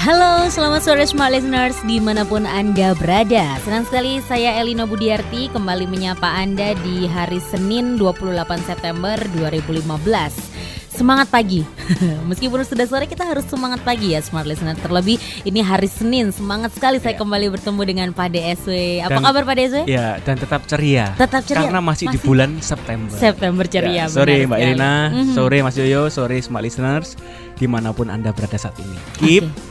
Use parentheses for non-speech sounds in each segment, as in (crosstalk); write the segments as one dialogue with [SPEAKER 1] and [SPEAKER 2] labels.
[SPEAKER 1] Halo, selamat sore Smart Listeners di mana pun Anda berada. Senang sekali saya Elina Budiarti kembali menyapa Anda di hari Senin 28 September 2015 Semangat pagi. (laughs) Meskipun sudah sore kita harus semangat pagi ya Smart Listener. Terlebih ini hari Senin. Semangat sekali saya ya. kembali bertemu dengan Pak DSW Apa dan, kabar Pak DSW?
[SPEAKER 2] Ya dan tetap ceria.
[SPEAKER 1] Tetap ceria.
[SPEAKER 2] Karena masih, masih di bulan September.
[SPEAKER 1] September ceria ya,
[SPEAKER 2] Sore Mbak Elina, mm -hmm. sore Mas Yoyo, sore Smart Listeners Di mana pun Anda berada saat ini. Keep okay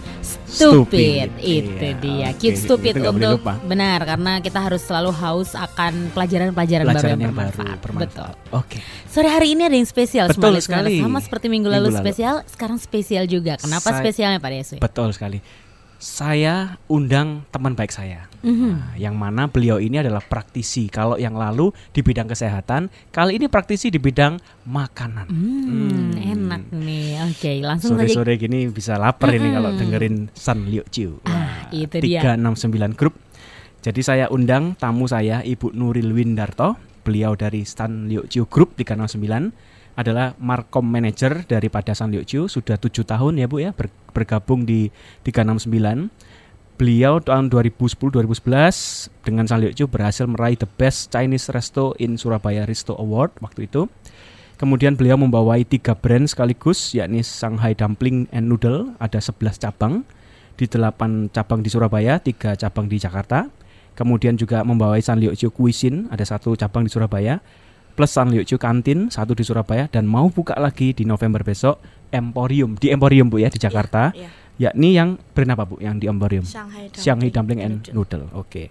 [SPEAKER 1] stupid, itu iya, dia keep okay. stupid itu untuk benar karena kita harus selalu haus akan pelajaran-pelajaran baru yang, yang bermanfaat. Baru, bermanfaat. Betul.
[SPEAKER 2] Oke. Okay.
[SPEAKER 1] Sore hari ini ada yang spesial
[SPEAKER 2] Betul sekali.
[SPEAKER 1] Sama seperti minggu, minggu lalu, lalu spesial, sekarang spesial juga. Kenapa Sa spesialnya Pak Deswi?
[SPEAKER 2] Betul sekali saya undang teman baik saya, mm-hmm. nah, yang mana beliau ini adalah praktisi. Kalau yang lalu di bidang kesehatan, kali ini praktisi di bidang makanan.
[SPEAKER 1] Mm, hmm. Enak nih, oke okay, langsung
[SPEAKER 2] sore sore gini bisa lapar mm-hmm. ini kalau dengerin San Liu Chiu.
[SPEAKER 1] Ah, itu
[SPEAKER 2] 369 Group. Jadi saya undang tamu saya Ibu Nuril Windarto, beliau dari San Liu Chiu Group 369 adalah Markom Manager daripada San Liu sudah tujuh tahun ya Bu ya ber, bergabung di 369 beliau tahun 2010-2011 dengan San Liu berhasil meraih the best Chinese resto in Surabaya Resto Award waktu itu. Kemudian beliau membawai tiga brand sekaligus yakni Shanghai Dumpling and Noodle ada 11 cabang di 8 cabang di Surabaya, tiga cabang di Jakarta. Kemudian juga membawai San Liu Cuisine, ada satu cabang di Surabaya plus San Liu Kantin satu di Surabaya dan mau buka lagi di November besok Emporium di Emporium Bu ya di Jakarta. Yeah, yeah. Yakni yang brand apa Bu yang di Emporium?
[SPEAKER 1] Shanghai Dumpling,
[SPEAKER 2] Shanghai Dumpling and Noodle. Oke. Okay.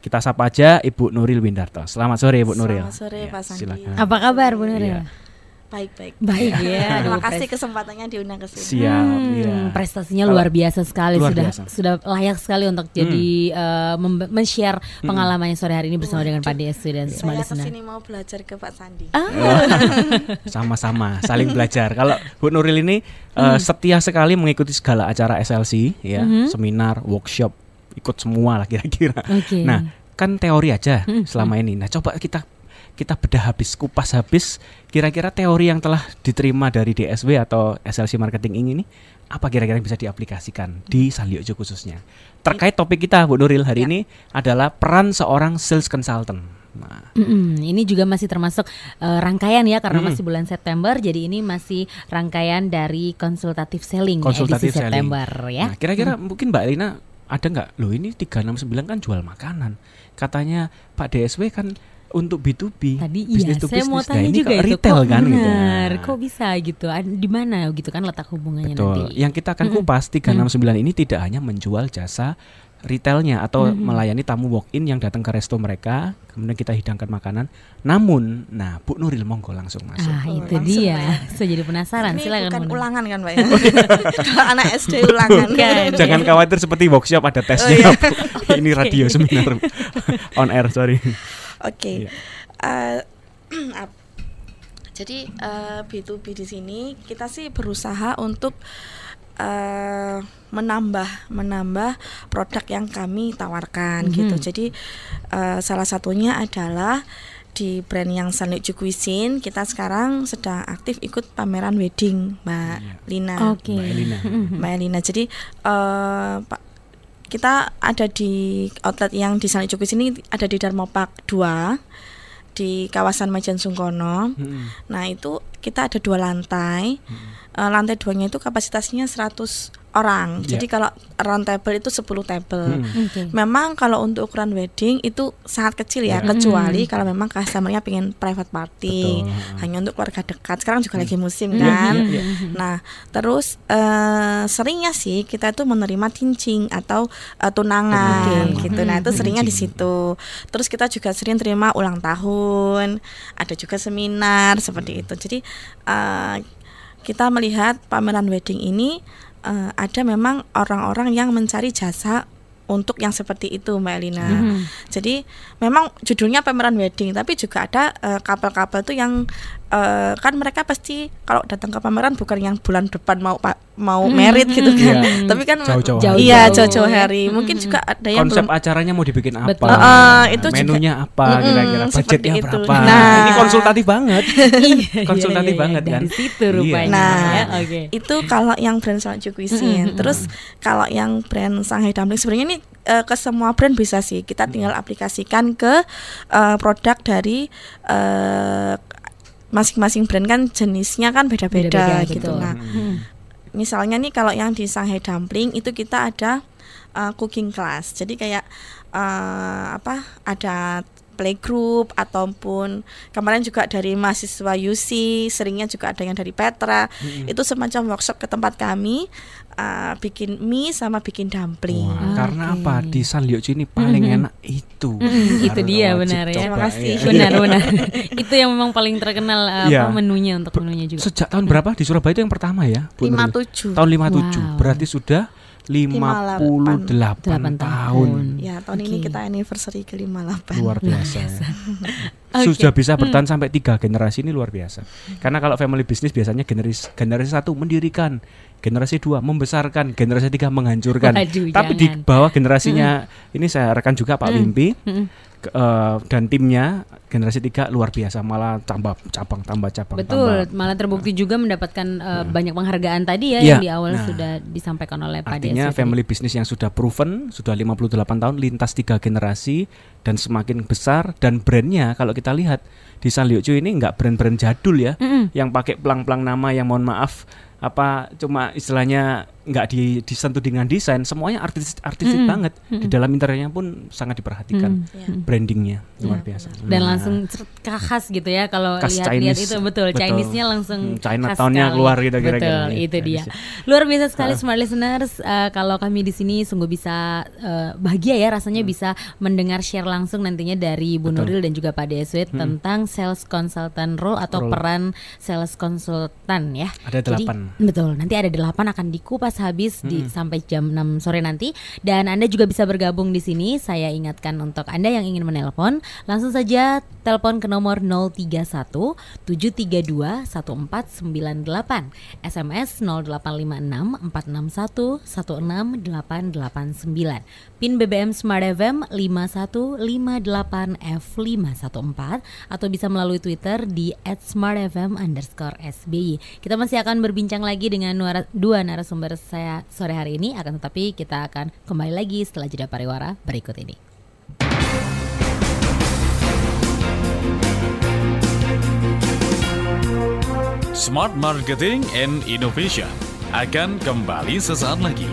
[SPEAKER 2] Kita sapa aja Ibu Nuril Windarto. Selamat sore Ibu Nuril.
[SPEAKER 3] Selamat sore ya, Pak Sandi.
[SPEAKER 1] Silakan. Apa kabar Bu Nuril? Ya.
[SPEAKER 3] Baik baik.
[SPEAKER 1] Baik ya.
[SPEAKER 3] Terima kasih kesempatannya diundang ke sini.
[SPEAKER 2] Siap. Hmm, ya.
[SPEAKER 1] Prestasinya luar biasa sekali luar sudah biasa. sudah layak sekali untuk hmm. jadi uh, men-share hmm. pengalamannya sore hari ini bersama oh, dengan Pak DS dan
[SPEAKER 3] ya. semua Saya ke sini mau belajar ke Pak Sandi.
[SPEAKER 1] Ah. (laughs)
[SPEAKER 2] Sama-sama saling belajar. Kalau Bu Nuril ini uh, setia sekali mengikuti segala acara SLC ya, hmm. seminar, workshop, ikut semua lah kira-kira. Okay. Nah, kan teori aja hmm. selama ini. Nah, coba kita kita bedah habis, kupas habis kira-kira teori yang telah diterima dari DSW atau SLC Marketing ini apa kira-kira yang bisa diaplikasikan di Saliojo khususnya. Terkait topik kita Bu Nuril hari ya. ini adalah peran seorang sales consultant. Nah.
[SPEAKER 1] Mm -mm, ini juga masih termasuk uh, rangkaian ya karena mm. masih bulan September jadi ini masih rangkaian dari konsultatif selling
[SPEAKER 2] konsultatif
[SPEAKER 1] edisi selling. September ya.
[SPEAKER 2] Nah, kira-kira mm. mungkin Mbak Elina ada nggak? Loh ini 369 kan jual makanan. Katanya Pak DSW kan untuk B2B.
[SPEAKER 1] Tadi iya, saya mau tanya nah, juga itu
[SPEAKER 2] retail
[SPEAKER 1] kok
[SPEAKER 2] kan
[SPEAKER 1] gitu. benar, gitu. Kok bisa gitu? Di mana gitu kan letak hubungannya
[SPEAKER 2] Betul.
[SPEAKER 1] nanti.
[SPEAKER 2] Yang kita akan kupas 369 mm. ini tidak hanya menjual jasa retailnya atau mm -hmm. melayani tamu walk-in yang datang ke resto mereka, kemudian kita hidangkan makanan. Namun, nah Bu Nuril monggo langsung masuk.
[SPEAKER 1] Ah, oh, itu dia. Saya jadi penasaran.
[SPEAKER 3] Ini
[SPEAKER 1] Silakan.
[SPEAKER 3] Bukan ulangan kan, Pak ya? (laughs) anak SD ulangan.
[SPEAKER 2] Bukan, (laughs) Jangan ya. khawatir seperti workshop ada tesnya. Oh, iya. (laughs) Ini radio seminar on air, sorry.
[SPEAKER 3] Oke. Okay. Iya. (clears throat) Uh, jadi uh, B2B di sini kita sih berusaha untuk uh, menambah menambah produk yang kami tawarkan mm -hmm. gitu. Jadi uh, salah satunya adalah di brand yang Sanik Cuisine kita sekarang sedang aktif ikut pameran wedding Mbak iya. Lina.
[SPEAKER 1] Oke. Okay. Mbak
[SPEAKER 2] Elina.
[SPEAKER 3] Mbak Lina. Jadi uh, Pak kita ada di outlet yang di Sanik Cuisine ada di Dharma Park 2 di kawasan Majen Sungkono. Hmm. Nah, itu kita ada dua lantai. Hmm. Uh, lantai duanya itu kapasitasnya 100 orang. Yeah. Jadi kalau round table itu 10 table. Hmm. Okay. Memang kalau untuk ukuran wedding itu sangat kecil ya, yeah. kecuali hmm. kalau memang customernya pengen private party, Betul. hanya untuk keluarga dekat. Sekarang juga hmm. lagi musim hmm. kan. Hmm. Yeah. Nah, terus uh, seringnya sih kita itu menerima cincin atau uh, tunangan okay. gitu. Nah, itu seringnya di situ. Terus kita juga sering terima ulang tahun, ada juga seminar seperti itu. Jadi uh, kita melihat pameran wedding ini eh, ada memang orang-orang yang mencari jasa untuk yang seperti itu Mbak Elina.
[SPEAKER 1] Mhm.
[SPEAKER 3] Jadi memang judulnya pameran wedding, tapi juga ada eh, couple-couple tuh yang eh, kan mereka pasti kalau datang ke pameran bukan yang bulan depan mau pa- mau
[SPEAKER 1] Mhm,
[SPEAKER 3] merit gitu
[SPEAKER 1] mhm,
[SPEAKER 3] kan.
[SPEAKER 1] mhm. (laughs)
[SPEAKER 3] Tapi kan
[SPEAKER 2] Jauh-jauh
[SPEAKER 1] Jauh-jauh.
[SPEAKER 3] iya
[SPEAKER 1] Jauh-jauh
[SPEAKER 3] jauh-jauh
[SPEAKER 1] ya.
[SPEAKER 3] hari. Mungkin
[SPEAKER 1] Mhm.
[SPEAKER 3] juga ada yang
[SPEAKER 2] Konsep
[SPEAKER 3] belum
[SPEAKER 2] acaranya mau dibikin apa?
[SPEAKER 1] Betul.
[SPEAKER 3] Ah, itu juga-
[SPEAKER 2] menunya apa
[SPEAKER 3] Mm-mm,
[SPEAKER 2] kira-kira budgetnya
[SPEAKER 3] itu.
[SPEAKER 2] berapa?
[SPEAKER 3] Nah.
[SPEAKER 2] ini konsultatif banget. (laughs)
[SPEAKER 1] Iya, (laughs)
[SPEAKER 2] Konsultatif
[SPEAKER 1] iya, iya,
[SPEAKER 2] banget kan?
[SPEAKER 1] Dari situ
[SPEAKER 2] Iya.
[SPEAKER 1] rupanya.
[SPEAKER 3] Nah,
[SPEAKER 1] ya. Oke.
[SPEAKER 3] itu kalau yang brand Salju Cuisine. Terus kalau yang brand Shanghai Dumpling sebenarnya ini eh, ke semua brand bisa sih. Kita tinggal aplikasikan ke eh, produk dari eh, masing-masing brand kan jenisnya kan beda-beda gitu.
[SPEAKER 1] betul.
[SPEAKER 3] Nah,
[SPEAKER 1] Hmm.
[SPEAKER 3] misalnya nih kalau yang di Shanghai Dumpling itu kita ada uh, cooking class. Jadi kayak uh, apa? Ada playgroup ataupun kemarin juga dari mahasiswa UC, seringnya juga ada yang dari Petra. Itu semacam workshop ke tempat kami uh, bikin mie sama bikin dumpling.
[SPEAKER 2] Wah, karena
[SPEAKER 1] Oke.
[SPEAKER 2] apa di San Liuchi ini paling
[SPEAKER 1] Mhm.
[SPEAKER 2] enak itu.
[SPEAKER 1] Mm, itu dia
[SPEAKER 2] wajib
[SPEAKER 1] benar ya.
[SPEAKER 3] Terima kasih.
[SPEAKER 2] iya.
[SPEAKER 1] Benar (laughs) benar. (laughs) itu yang memang paling terkenal uh,
[SPEAKER 2] Iya.
[SPEAKER 1] apa menunya untuk menunya juga.
[SPEAKER 2] Sejak tahun berapa di Surabaya itu yang pertama ya? Bu
[SPEAKER 3] Lima
[SPEAKER 2] Nuril?
[SPEAKER 3] tujuh.
[SPEAKER 2] Tahun 57.
[SPEAKER 1] Wow.
[SPEAKER 2] Berarti sudah 58
[SPEAKER 1] Delapan
[SPEAKER 2] tahun.
[SPEAKER 1] tahun.
[SPEAKER 3] Ya tahun ini
[SPEAKER 1] Oke.
[SPEAKER 3] kita anniversary ke 58
[SPEAKER 2] Luar biasa. ya. (laughs)
[SPEAKER 1] Oke.
[SPEAKER 2] Sudah bisa bertahan sampai tiga generasi ini luar biasa. Karena kalau family business biasanya generasi generasi satu mendirikan, generasi dua membesarkan, generasi tiga menghancurkan.
[SPEAKER 1] Waduh,
[SPEAKER 2] Tapi di
[SPEAKER 1] jangan.
[SPEAKER 2] bawah generasinya ini saya rekan juga Pak
[SPEAKER 1] Mm.
[SPEAKER 2] Wimpi ke- eh, dan timnya generasi tiga luar biasa malah tambah cabang tambah cabang
[SPEAKER 1] Betul,
[SPEAKER 2] tambah.
[SPEAKER 1] malah terbukti juga mendapatkan uh, banyak penghargaan tadi ya
[SPEAKER 2] Iya.
[SPEAKER 1] yang di awal
[SPEAKER 2] Nah.
[SPEAKER 1] sudah disampaikan oleh Pak
[SPEAKER 2] Artinya
[SPEAKER 1] Desi
[SPEAKER 2] family business yang sudah proven, sudah 58 tahun lintas tiga generasi dan semakin besar dan brandnya kalau kita lihat di San Liuchu ini nggak brand-brand jadul ya,
[SPEAKER 1] Mm-mm.
[SPEAKER 2] yang pakai pelang-pelang nama yang mohon maaf apa cuma istilahnya nggak di, disentuh dengan desain, semuanya artis artistik
[SPEAKER 1] Mm-mm.
[SPEAKER 2] banget. Di dalam interiornya pun sangat diperhatikan
[SPEAKER 1] Mm.
[SPEAKER 3] Ya.
[SPEAKER 2] brandingnya luar
[SPEAKER 1] Iya.
[SPEAKER 2] biasa.
[SPEAKER 1] dan
[SPEAKER 2] Nah,
[SPEAKER 1] langsung khas gitu ya kalau lihat-lihat itu betul,
[SPEAKER 2] Betul.
[SPEAKER 1] Chinese-nya langsung
[SPEAKER 2] Hmm, Chinatown-nya
[SPEAKER 1] sekali.
[SPEAKER 2] keluar gitu kira-kira.
[SPEAKER 1] Betul,
[SPEAKER 2] Iya,
[SPEAKER 1] itu dia. Luar biasa sekali smart listeners Eh, kalau kami di sini sungguh bisa eh, bahagia ya rasanya bisa mendengar share langsung nantinya dari Bu
[SPEAKER 2] Hmm. Betul. Hmm.
[SPEAKER 1] Nuril dan juga Pak Deswit tentang sales consultant role atau
[SPEAKER 2] Role.
[SPEAKER 1] peran sales konsultan ya.
[SPEAKER 2] Ada delapan.
[SPEAKER 1] Betul, nanti ada delapan akan dikupas habis di
[SPEAKER 2] Hmm.
[SPEAKER 1] sampai jam 6 sore nanti dan Anda juga bisa bergabung di sini. Saya ingatkan untuk Anda yang ingin menelpon, langsung saja telepon ke nomor 031 732 1498, SMS 0856 461 168889. PIN BBM Smart FM 5158F514 atau bisa melalui Twitter di @smartfm underscore SBY. Kita masih akan berbincang lagi dengan dua narasumber saya sore hari ini, akan tetapi kita akan kembali lagi setelah jeda pariwara berikut ini.
[SPEAKER 4] Smart Marketing and Innovation akan kembali sesaat lagi.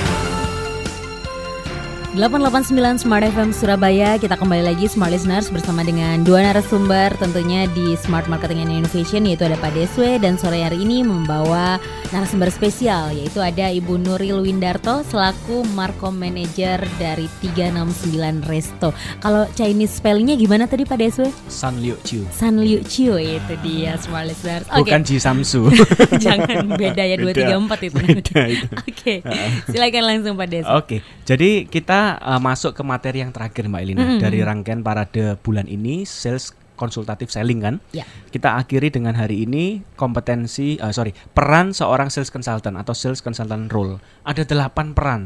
[SPEAKER 1] 889 Smart FM Surabaya Kita kembali lagi Smart Listeners bersama dengan dua narasumber tentunya di Smart Marketing and Innovation yaitu ada Pak Deswe dan sore hari ini membawa narasumber spesial yaitu ada Ibu Nuril Windarto selaku Markom Manager dari 369 Resto Kalau Chinese spellingnya gimana tadi Pak Deswe?
[SPEAKER 2] San Liuchu.
[SPEAKER 1] San Liu Chiu itu dia Smart Listeners Oke
[SPEAKER 2] Bukan Ji Samsu. (laughs)
[SPEAKER 1] jangan beda ya
[SPEAKER 2] Beda.
[SPEAKER 1] 234 itu. (laughs) Oke silakan langsung Pak Deswe
[SPEAKER 2] Oke, jadi kita uh, masuk ke materi yang terakhir Mbak Elina
[SPEAKER 1] Mm-mm.
[SPEAKER 2] dari rangkaian parade bulan ini sales konsultatif selling kan.
[SPEAKER 1] Ya.
[SPEAKER 2] Kita akhiri dengan hari ini kompetensi, uh, sorry, peran seorang sales consultant atau sales consultant role. Ada delapan peran.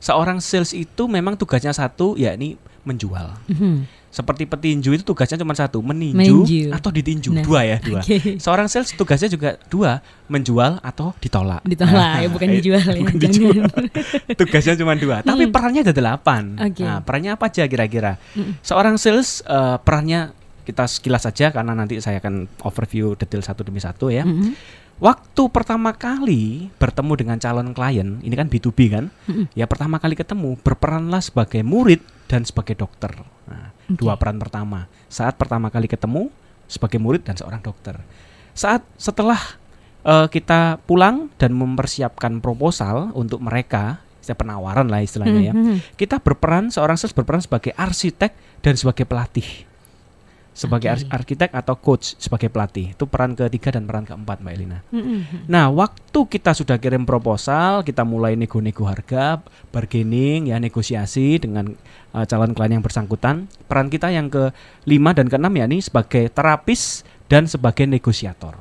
[SPEAKER 2] Seorang sales itu memang tugasnya satu, yakni menjual.
[SPEAKER 1] Mhm.
[SPEAKER 2] Seperti petinju itu tugasnya cuma satu, meninju
[SPEAKER 1] Menju.
[SPEAKER 2] atau ditinju.
[SPEAKER 1] Nah,
[SPEAKER 2] Dua ya, dua.
[SPEAKER 1] oke.
[SPEAKER 2] Seorang sales tugasnya juga dua, menjual atau ditolak.
[SPEAKER 1] Ditolak ya,
[SPEAKER 2] Nah,
[SPEAKER 1] bukan
[SPEAKER 2] eh,
[SPEAKER 1] dijual ya.
[SPEAKER 2] bukan dijual. (laughs) Tugasnya cuma dua, tapi perannya ada delapan.
[SPEAKER 1] Oke.
[SPEAKER 2] Nah, perannya apa aja kira-kira? Seorang sales eh, perannya kita sekilas saja karena nanti saya akan overview detail satu demi satu ya.
[SPEAKER 1] Mm-mm.
[SPEAKER 2] Waktu pertama kali bertemu dengan calon klien, ini kan B2B kan?
[SPEAKER 1] Mm-mm.
[SPEAKER 2] Ya pertama kali ketemu berperanlah sebagai murid dan sebagai dokter. Nah,
[SPEAKER 1] Oke.
[SPEAKER 2] dua peran pertama. Saat pertama kali ketemu sebagai murid dan seorang dokter. Saat setelah eh, kita pulang dan mempersiapkan proposal untuk mereka, saya penawaran lah istilahnya ya.
[SPEAKER 1] Mhm.
[SPEAKER 2] Kita berperan seorang sales berperan sebagai arsitek dan sebagai pelatih. Sebagai
[SPEAKER 1] Oke.
[SPEAKER 2] ars- arsitek atau coach sebagai pelatih. Itu peran ketiga dan peran keempat Mbak Elina.
[SPEAKER 1] Mhm.
[SPEAKER 2] Nah, waktu kita sudah kirim proposal, kita mulai nego-nego harga, bargaining, ya negosiasi dengan uh, calon klien yang bersangkutan. Peran kita yang ke lima dan keenam ya ini sebagai terapis dan sebagai negosiator.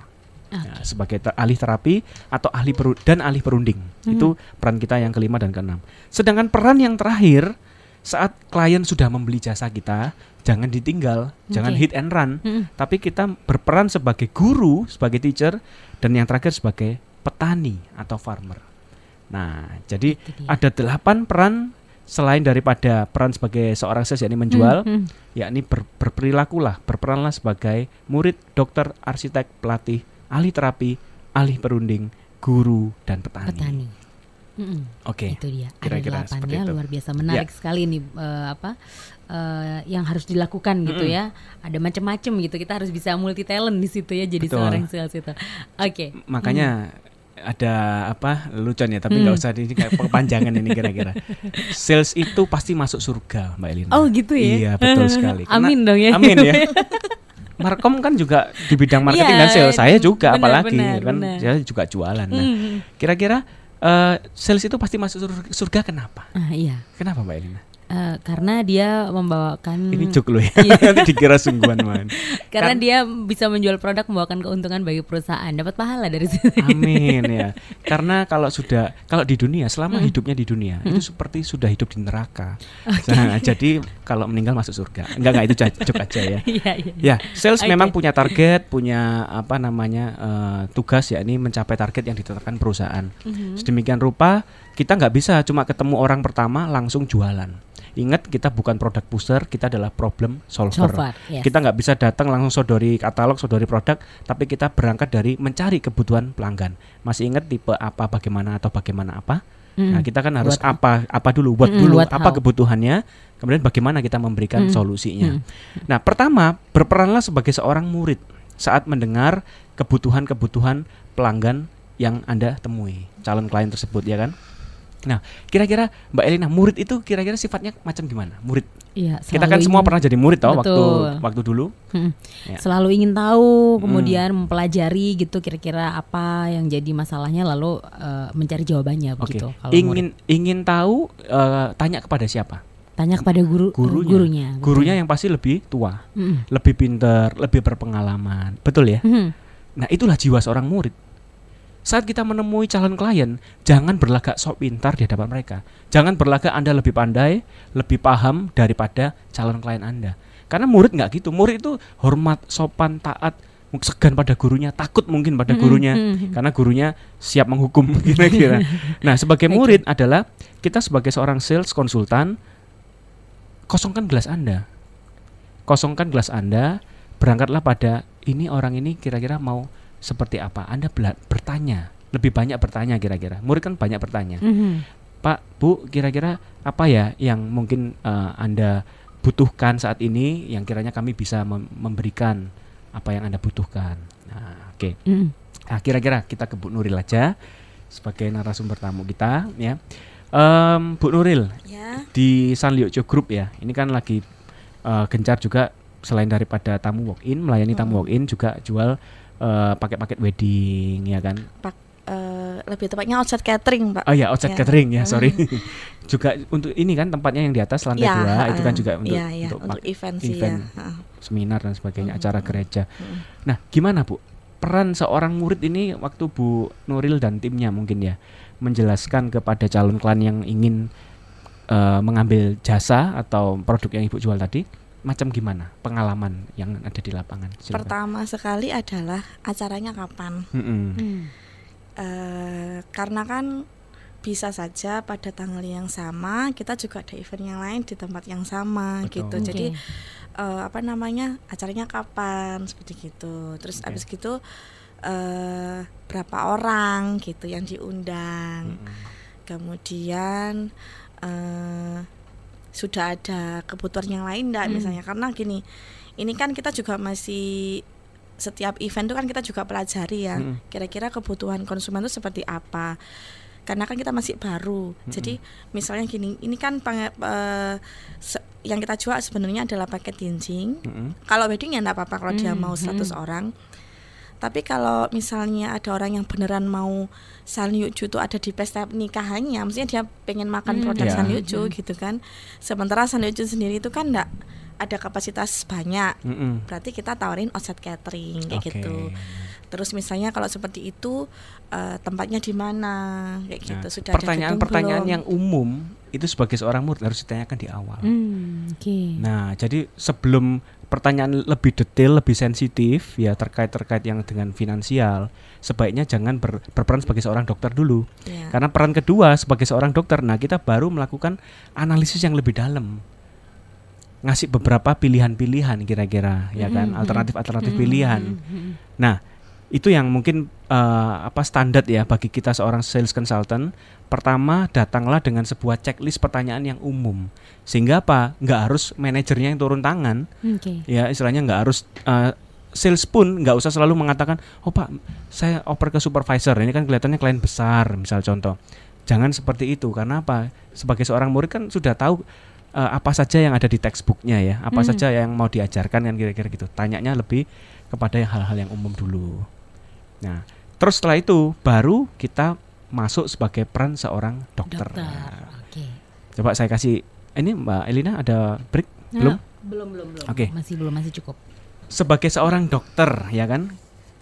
[SPEAKER 2] Ya, sebagai te- ahli terapi atau ahli peru- dan ahli perunding. Itu peran kita yang kelima dan keenam. Sedangkan peran yang terakhir saat klien sudah membeli jasa kita, jangan ditinggal, jangan
[SPEAKER 1] Oke.
[SPEAKER 2] hit and run
[SPEAKER 1] Mhm.
[SPEAKER 2] tapi kita berperan sebagai guru, sebagai teacher, dan yang terakhir sebagai petani atau farmer. Nah, jadi ada delapan peran selain daripada peran sebagai seorang sales yakni menjual,
[SPEAKER 1] Mhm.
[SPEAKER 2] yakni ber, berperilakulah, berperanlah sebagai murid, dokter, arsitek, pelatih, ahli terapi, ahli perunding, guru, dan petani.
[SPEAKER 1] petani. Mhm.
[SPEAKER 2] Oke.
[SPEAKER 1] Itu dia. Ada
[SPEAKER 2] kira-kira
[SPEAKER 1] delapan
[SPEAKER 2] seperti
[SPEAKER 1] ya,
[SPEAKER 2] itu.
[SPEAKER 1] luar biasa menarik sekali nih eh, apa eh, yang harus dilakukan gitu
[SPEAKER 2] Mm-mm.
[SPEAKER 1] ya. Ada macam-macam gitu. Kita harus bisa multi talent di situ ya jadi
[SPEAKER 2] Betul.
[SPEAKER 1] seorang sales itu. Oke.
[SPEAKER 2] Makanya ada apa lucuan ya, tapi nggak usah ini kayak kepanjangan ini kira-kira. (laughs) Sales itu pasti masuk surga, Mbak Elina.
[SPEAKER 1] Oh gitu ya.
[SPEAKER 2] Iya betul sekali. (laughs) Karena-
[SPEAKER 1] Amin dong ya.
[SPEAKER 2] Amin ya. (laughs) Markom kan juga di bidang marketing
[SPEAKER 1] Iya,
[SPEAKER 2] dan sales. Saya juga
[SPEAKER 1] benar,
[SPEAKER 2] apalagi
[SPEAKER 1] benar,
[SPEAKER 2] kan
[SPEAKER 1] benar.
[SPEAKER 2] saya juga jualan. Nah,
[SPEAKER 1] Mhm.
[SPEAKER 2] kira-kira eh, sales itu pasti masuk sur- surga kenapa?
[SPEAKER 1] Ah, iya.
[SPEAKER 2] Kenapa Mbak Elina?
[SPEAKER 1] Eh, karena dia membawakan
[SPEAKER 2] Ini juk lu ya.
[SPEAKER 1] Hmm. (laughs) Iya.
[SPEAKER 2] Nanti dikira sungguhan man.
[SPEAKER 1] karena
[SPEAKER 2] Kan-
[SPEAKER 1] dia bisa menjual produk membawakan keuntungan bagi perusahaan, dapat pahala dari situ.
[SPEAKER 2] Amin ya. (laughs) Karena kalau sudah kalau di dunia selama
[SPEAKER 1] Mm.
[SPEAKER 2] hidupnya di dunia itu seperti sudah hidup di neraka. Nah, jadi kalau meninggal masuk surga. Enggak enggak itu juk aja ya. (laughs)
[SPEAKER 1] Iya, iya.
[SPEAKER 2] Ya, sales
[SPEAKER 1] Oke.
[SPEAKER 2] memang punya target, punya apa namanya eh, tugas yakni mencapai target yang ditetapkan perusahaan.
[SPEAKER 1] Mhm.
[SPEAKER 2] Sedemikian rupa kita nggak bisa cuma ketemu orang pertama langsung jualan. Ingat kita bukan produk booster, kita adalah problem solver.
[SPEAKER 1] Solver, yes.
[SPEAKER 2] Kita nggak bisa datang langsung sodori katalog, sodori produk, tapi kita berangkat dari mencari kebutuhan pelanggan. Masih ingat tipe apa, bagaimana atau bagaimana apa?
[SPEAKER 1] Mm.
[SPEAKER 2] Nah, kita kan harus
[SPEAKER 1] What-
[SPEAKER 2] apa apa dulu, buat
[SPEAKER 1] Mm-mm,
[SPEAKER 2] dulu
[SPEAKER 1] what
[SPEAKER 2] apa
[SPEAKER 1] how.
[SPEAKER 2] kebutuhannya, kemudian bagaimana kita memberikan
[SPEAKER 1] Mm-mm.
[SPEAKER 2] solusinya.
[SPEAKER 1] Mm.
[SPEAKER 2] Nah, pertama berperanlah sebagai seorang murid saat mendengar kebutuhan-kebutuhan pelanggan yang Anda temui, calon klien tersebut ya kan? Nah, kira-kira Mbak Elina, murid itu kira-kira sifatnya macam gimana? Murid.
[SPEAKER 1] Iya,
[SPEAKER 2] Kita kan semua
[SPEAKER 1] ingin-
[SPEAKER 2] pernah jadi murid toh waktu
[SPEAKER 1] Betul.
[SPEAKER 2] waktu dulu.
[SPEAKER 1] Mm.
[SPEAKER 2] Ya.
[SPEAKER 1] Selalu ingin tahu, kemudian mempelajari gitu kira-kira apa yang jadi masalahnya lalu eh, mencari jawabannya
[SPEAKER 2] Oke.
[SPEAKER 1] begitu. kalau
[SPEAKER 2] Ingin
[SPEAKER 1] murid.
[SPEAKER 2] ingin tahu eh, tanya kepada siapa?
[SPEAKER 1] tanya kepada guru
[SPEAKER 2] Gurunya.
[SPEAKER 1] gurunya.
[SPEAKER 2] Gurunya yang pasti lebih tua,
[SPEAKER 1] Mm-mm.
[SPEAKER 2] lebih pinter, lebih berpengalaman. Betul ya?
[SPEAKER 1] Mhm.
[SPEAKER 2] Nah, itulah jiwa seorang murid. Saat kita menemui calon klien, jangan berlagak sok pintar di hadapan mereka. Jangan berlagak Anda lebih pandai, lebih paham daripada calon klien Anda. Karena murid nggak gitu. Murid itu hormat, sopan, taat, segan pada gurunya, takut mungkin pada gurunya. Karena gurunya siap menghukum (laughs) kira-kira. Nah, sebagai murid adalah kita sebagai seorang sales konsultan kosongkan gelas Anda. Kosongkan gelas Anda, berangkatlah pada ini orang ini kira-kira mau seperti apa. Anda bertanya, lebih banyak bertanya kira-kira. Murid kan banyak bertanya.
[SPEAKER 1] Mhm.
[SPEAKER 2] Pak, Bu, kira-kira apa ya yang mungkin eh, Anda butuhkan saat ini yang kiranya kami bisa mem- memberikan apa yang Anda butuhkan. Nah, oke.
[SPEAKER 1] Mhm.
[SPEAKER 2] Nah, kira-kira kita ke Bu Nuril aja sebagai narasumber tamu kita ya. Em, Bu Nuril
[SPEAKER 3] Ya.
[SPEAKER 2] di Sanliojo Group ya. Ini kan lagi eh, gencar juga selain daripada tamu walk in, melayani tamu walk in juga jual eh, paket-paket wedding ya kan.
[SPEAKER 3] Eh, lebih tepatnya outside catering, Pak.
[SPEAKER 2] Oh ya, outside
[SPEAKER 3] Ya.
[SPEAKER 2] catering ya, sorry. (laughs) juga untuk ini kan tempatnya yang di atas lantai
[SPEAKER 3] Ya,
[SPEAKER 2] dua itu kan juga untuk
[SPEAKER 3] iya,
[SPEAKER 2] untuk,
[SPEAKER 3] untuk event sih
[SPEAKER 2] event.
[SPEAKER 3] ya.
[SPEAKER 2] Seminar dan sebagainya,
[SPEAKER 3] Mhm.
[SPEAKER 2] acara gereja.
[SPEAKER 3] Mhm.
[SPEAKER 2] Nah, gimana Bu? Peran seorang murid ini waktu Bu Nuril dan timnya mungkin ya menjelaskan kepada calon klien yang ingin eh, mengambil jasa atau produk yang Ibu jual tadi, macam gimana pengalaman yang ada di lapangan? Silakan.
[SPEAKER 3] Pertama sekali adalah acaranya kapan.
[SPEAKER 2] Mm-mm.
[SPEAKER 1] Mhm.
[SPEAKER 3] Eh, karena kan bisa saja pada tanggal yang sama kita juga ada event yang lain di tempat yang sama
[SPEAKER 2] Betul.
[SPEAKER 3] gitu.
[SPEAKER 1] Oke.
[SPEAKER 3] Jadi eh, apa namanya acaranya kapan seperti gitu terus
[SPEAKER 2] Oke.
[SPEAKER 3] abis gitu eh berapa orang gitu yang diundang
[SPEAKER 2] Mm-mm.
[SPEAKER 3] kemudian eh sudah ada kebutuhan yang lain enggak
[SPEAKER 1] Hmm.
[SPEAKER 3] misalnya karena gini ini kan kita juga masih setiap event itu kan kita juga pelajari ya
[SPEAKER 2] Mm-mm.
[SPEAKER 3] kira-kira kebutuhan konsumen itu seperti apa karena kan kita masih baru jadi misalnya gini ini kan penge- eh, se- yang kita jual sebenarnya adalah paket ginseng
[SPEAKER 2] Mm-mm.
[SPEAKER 3] kalau wedding ya enggak apa-apa kalau dia
[SPEAKER 1] Hmm,
[SPEAKER 3] mau 100
[SPEAKER 1] hmm.
[SPEAKER 3] orang tapi kalau misalnya ada orang yang beneran mau Sanliuju itu ada di pesta nikahannya, maksudnya dia pengen makan
[SPEAKER 1] Hmm,
[SPEAKER 3] produk
[SPEAKER 2] ya.
[SPEAKER 3] Sanliuju
[SPEAKER 1] Hmm.
[SPEAKER 3] gitu kan. Sementara Sanliuju sendiri itu kan enggak ada kapasitas banyak.
[SPEAKER 2] Mm-mm.
[SPEAKER 3] Berarti kita tawarin offset catering kayak
[SPEAKER 2] Oke.
[SPEAKER 3] gitu. Terus misalnya kalau seperti itu eh, tempatnya di mana kayak
[SPEAKER 2] Nah,
[SPEAKER 3] gitu. Sudah ada
[SPEAKER 2] pertanyaan-pertanyaan yang umum itu sebagai seorang murid harus ditanyakan di awal.
[SPEAKER 1] Hmm, oke.
[SPEAKER 2] Nah, jadi sebelum pertanyaan lebih detail, lebih sensitif ya terkait-terkait yang dengan finansial, sebaiknya jangan ber- berperan sebagai seorang dokter dulu.
[SPEAKER 3] Ya.
[SPEAKER 2] Karena peran kedua sebagai seorang dokter, nah kita baru melakukan analisis yang lebih dalam. Ngasih beberapa pilihan-pilihan kira-kira ya kan, alternatif-alternatif
[SPEAKER 1] Hmm,
[SPEAKER 2] pilihan.
[SPEAKER 1] hmm, hmm.
[SPEAKER 2] Nah, itu yang mungkin eh, apa standar ya bagi kita seorang sales consultant. Pertama, datanglah dengan sebuah checklist pertanyaan yang umum. Sehingga apa? Nggak harus manajernya yang turun tangan,
[SPEAKER 1] Oke.
[SPEAKER 2] ya istilahnya nggak harus eh, sales pun nggak usah selalu mengatakan, "Oh, Pak, saya oper ke supervisor." Ini kan kelihatannya klien besar, misal contoh. Jangan seperti itu karena apa? Sebagai seorang murid kan sudah tahu eh, apa saja yang ada di textbooknya ya, apa
[SPEAKER 1] Hmm.
[SPEAKER 2] saja yang mau diajarkan kan kira-kira gitu. Tanyanya lebih kepada hal-hal yang umum dulu. Nah, terus setelah itu baru kita masuk sebagai peran seorang dokter.
[SPEAKER 1] Dokter.
[SPEAKER 2] Nah,
[SPEAKER 1] Oke.
[SPEAKER 2] Coba saya kasih ini Mbak Elina ada break belum?
[SPEAKER 1] Nah, belum, belum, belum.
[SPEAKER 2] Oke.
[SPEAKER 1] Masih belum, masih cukup.
[SPEAKER 2] Sebagai seorang dokter ya kan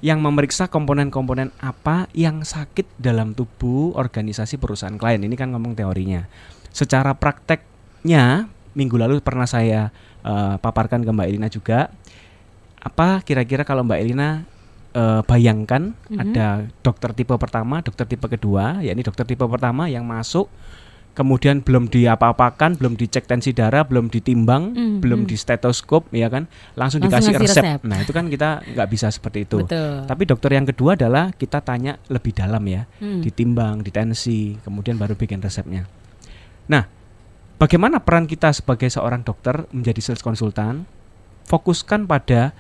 [SPEAKER 2] yang memeriksa komponen-komponen apa yang sakit dalam tubuh organisasi perusahaan klien. Ini kan ngomong teorinya. Secara prakteknya minggu lalu pernah saya eh, paparkan ke Mbak Elina juga. Apa kira-kira kalau Mbak Elina eh, bayangkan
[SPEAKER 1] Mhm.
[SPEAKER 2] ada dokter tipe pertama, dokter tipe kedua, yakni dokter tipe pertama yang masuk kemudian belum diapa-apakan, belum dicek tensi darah, belum ditimbang,
[SPEAKER 1] Mhm.
[SPEAKER 2] belum di stetoskop ya kan, langsung,
[SPEAKER 1] Langsung
[SPEAKER 2] dikasih resep.
[SPEAKER 1] resep.
[SPEAKER 2] Nah, itu kan kita nggak bisa seperti itu.
[SPEAKER 1] Betul.
[SPEAKER 2] Tapi dokter yang kedua adalah kita tanya lebih dalam ya,
[SPEAKER 1] Hmm.
[SPEAKER 2] ditimbang, ditensi, kemudian baru bikin resepnya. Nah, bagaimana peran kita sebagai seorang dokter menjadi sales konsultan? Fokuskan pada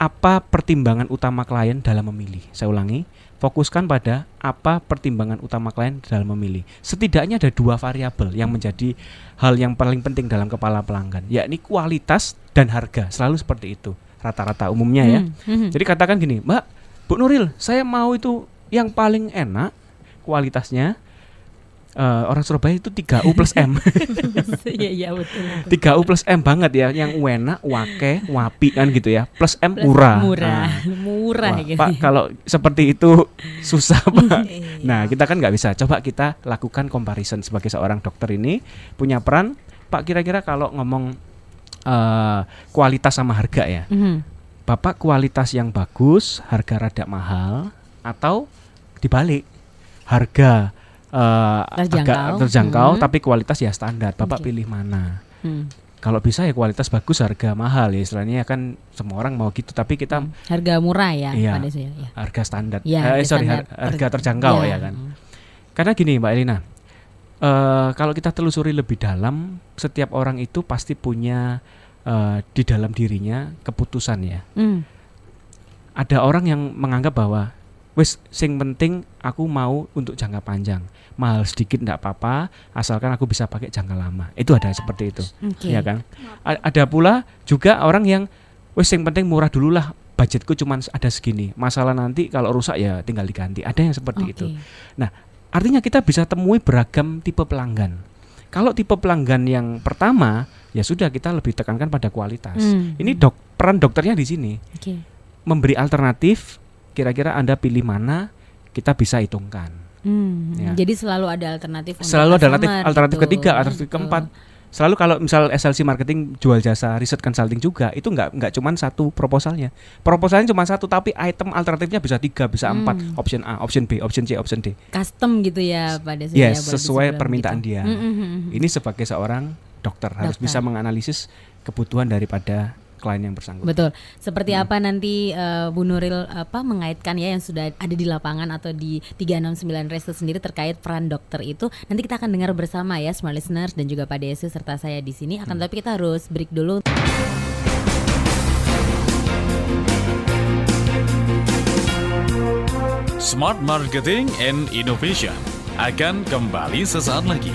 [SPEAKER 2] apa pertimbangan utama klien dalam memilih. Saya ulangi, fokuskan pada apa pertimbangan utama klien dalam memilih. Setidaknya ada dua variabel yang menjadi hal yang paling penting dalam kepala pelanggan, yakni kualitas dan harga. Selalu seperti itu rata-rata umumnya ya.
[SPEAKER 1] Hmm, hmm.
[SPEAKER 2] Jadi katakan gini, Mbak, Bu Nuril, saya mau itu yang paling enak kualitasnya eh, orang Surabaya itu 3U plus M. (laughs)
[SPEAKER 1] Iya, iya betul. betul.
[SPEAKER 2] 3U plus M banget ya, yang enak, wake, wapi kan gitu ya. Plus M
[SPEAKER 1] Plus
[SPEAKER 2] murah.
[SPEAKER 1] Murah,
[SPEAKER 2] Nah,
[SPEAKER 1] murah
[SPEAKER 2] wah,
[SPEAKER 1] gitu.
[SPEAKER 2] Pak, kalau seperti itu susah, (laughs) Pak.
[SPEAKER 3] Iya.
[SPEAKER 2] Nah, kita kan nggak bisa. Coba kita lakukan comparison sebagai seorang dokter ini punya peran. Pak, kira-kira kalau ngomong eh, kualitas sama harga ya,
[SPEAKER 1] Mhm.
[SPEAKER 2] Bapak kualitas yang bagus, harga rada mahal, atau dibalik harga eh,
[SPEAKER 1] Terjangkau.
[SPEAKER 2] agak terjangkau,
[SPEAKER 1] Mhm.
[SPEAKER 2] tapi kualitas ya standar. Bapak
[SPEAKER 1] Oke.
[SPEAKER 2] pilih mana?
[SPEAKER 1] Hmm.
[SPEAKER 2] Kalau bisa ya kualitas bagus, harga mahal ya istilahnya kan semua orang mau gitu. Tapi kita
[SPEAKER 1] Hmm. harga murah ya
[SPEAKER 2] Iya.
[SPEAKER 1] pada saya ya.
[SPEAKER 2] harga standar,
[SPEAKER 1] Iya,
[SPEAKER 2] Eh,
[SPEAKER 1] harga
[SPEAKER 2] sorry
[SPEAKER 1] standar.
[SPEAKER 2] har- harga terjangkau
[SPEAKER 1] Iya.
[SPEAKER 2] ya kan. Karena gini Mbak Elina, eh, kalau kita telusuri lebih dalam, setiap orang itu pasti punya eh, di dalam dirinya keputusan ya.
[SPEAKER 1] Hmm.
[SPEAKER 2] ada orang yang menganggap bahwa wis sing penting aku mau untuk jangka panjang mahal sedikit tidak apa-apa asalkan aku bisa pakai jangka lama itu ada seperti itu
[SPEAKER 1] Oke.
[SPEAKER 2] ya kan A- ada pula juga orang yang wis sing penting murah dulu lah budgetku cuma ada segini masalah nanti kalau rusak ya tinggal diganti ada yang seperti
[SPEAKER 1] Oke.
[SPEAKER 2] itu artinya kita bisa temui beragam tipe pelanggan kalau tipe pelanggan yang pertama ya sudah kita lebih tekankan pada kualitas
[SPEAKER 1] Hmm.
[SPEAKER 2] ini dok peran dokternya di sini
[SPEAKER 1] Oke.
[SPEAKER 2] memberi alternatif kira-kira Anda pilih mana kita bisa hitungkan.
[SPEAKER 1] Hmm.
[SPEAKER 2] Ya.
[SPEAKER 1] Jadi selalu ada alternatif
[SPEAKER 2] Selalu ada alternatif alternatif
[SPEAKER 1] gitu.
[SPEAKER 2] ketiga, alternatif
[SPEAKER 1] Gitu.
[SPEAKER 2] keempat. Selalu kalau misal SLC marketing jual jasa riset consulting juga itu nggak nggak cuma satu proposalnya. Proposalnya cuma satu tapi item alternatifnya bisa tiga, bisa
[SPEAKER 1] Hmm.
[SPEAKER 2] empat. Option A, option B, option C, option D.
[SPEAKER 1] Custom gitu ya pada saya.
[SPEAKER 2] Yes,
[SPEAKER 1] boleh
[SPEAKER 2] sesuai permintaan
[SPEAKER 1] gitu.
[SPEAKER 2] dia.
[SPEAKER 1] Hmm, hmm.
[SPEAKER 2] Ini sebagai seorang dokter harus
[SPEAKER 1] Dokter.
[SPEAKER 2] bisa menganalisis kebutuhan daripada klien yang bersangkutan.
[SPEAKER 1] Betul. Seperti apa nanti uh, Bu Nuril apa mengaitkan ya yang sudah ada di lapangan atau di 369 Resto sendiri terkait peran dokter itu nanti kita akan dengar bersama ya smart listeners dan juga Pak DSU serta saya di sini akan tapi kita harus break dulu.
[SPEAKER 4] Smart Marketing and Innovation akan kembali sesaat lagi.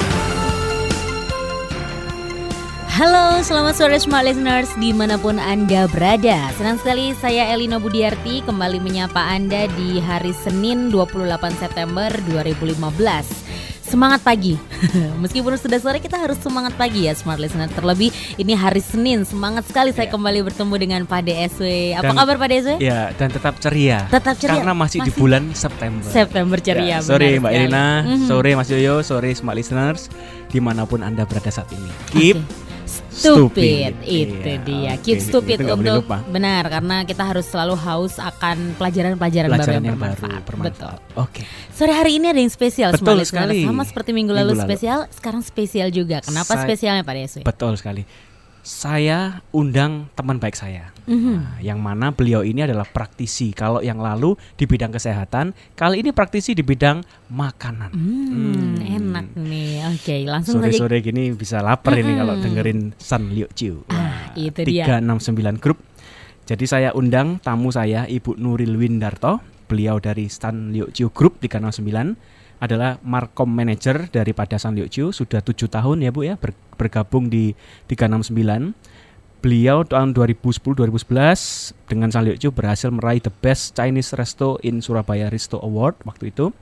[SPEAKER 1] Halo, selamat sore Smart Listeners di mana pun Anda berada Senang sekali saya Elina Budiarti kembali menyapa Anda di hari Senin 28 September 2015 Semangat pagi (laughs) Meskipun sudah sore kita harus semangat pagi ya Smart Listener Terlebih ini hari Senin Semangat sekali saya
[SPEAKER 2] Ya.
[SPEAKER 1] kembali bertemu dengan Pak DSW Apa
[SPEAKER 2] Dan-
[SPEAKER 1] kabar Pak DSW?
[SPEAKER 2] Ya, dan tetap ceria.
[SPEAKER 1] Tetap ceria.
[SPEAKER 2] Karena masih, di
[SPEAKER 1] Masih
[SPEAKER 2] bulan September.
[SPEAKER 1] September ceria
[SPEAKER 2] Ya, sore Mbak. Elina,
[SPEAKER 1] Mhm.
[SPEAKER 2] sore Mas Yoyo, sore Smart Listeners, di mana pun Anda berada saat ini. Keep
[SPEAKER 1] Stupid,
[SPEAKER 2] Stupid.
[SPEAKER 1] itu
[SPEAKER 2] Iya,
[SPEAKER 1] dia.
[SPEAKER 2] oke,
[SPEAKER 1] Keep stupid
[SPEAKER 2] itu
[SPEAKER 1] untuk benar karena kita harus selalu haus akan pelajaran-pelajaran baru yang,
[SPEAKER 2] yang baru
[SPEAKER 1] bermanfaat. Betul.
[SPEAKER 2] bermanfaat. Oke.
[SPEAKER 1] Sore hari ini ada yang spesial
[SPEAKER 2] Betul sekali.
[SPEAKER 1] Sama seperti minggu lalu,
[SPEAKER 2] Minggu lalu.
[SPEAKER 1] spesial, sekarang spesial juga. Kenapa
[SPEAKER 2] Saya-
[SPEAKER 1] spesialnya Pak Deswi?
[SPEAKER 2] Betul sekali. Saya undang teman baik saya.
[SPEAKER 1] Mhm.
[SPEAKER 2] Nah, yang mana beliau ini adalah praktisi. Kalau yang lalu di bidang kesehatan, kali ini praktisi di bidang makanan.
[SPEAKER 1] Hmm, enak nih. Oke, langsung saja.
[SPEAKER 2] Sore-sore gini bisa lapar ini kalau dengerin San Liu Chiu.
[SPEAKER 1] Ah,
[SPEAKER 2] Wah,
[SPEAKER 1] itu dia.
[SPEAKER 2] 369 Group. Jadi saya undang tamu saya Ibu Nuril Windarto. Beliau dari Stan Liu Chiu Group 369 adalah Markom Manager daripada San Liu Chiu sudah tujuh tahun ya Bu ya ber- bergabung di 369. Beliau tahun 2010-2011 dengan San Liu Chiu berhasil meraih the best Chinese resto in Surabaya Resto Award waktu itu.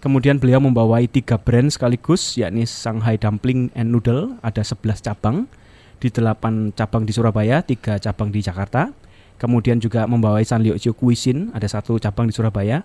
[SPEAKER 2] Kemudian beliau membawai tiga brand sekaligus yakni Shanghai Dumpling and Noodle ada 11 cabang di 8 cabang di Surabaya, tiga cabang di Jakarta. Kemudian juga membawai San Liu Chiu Cuisine ada satu cabang di Surabaya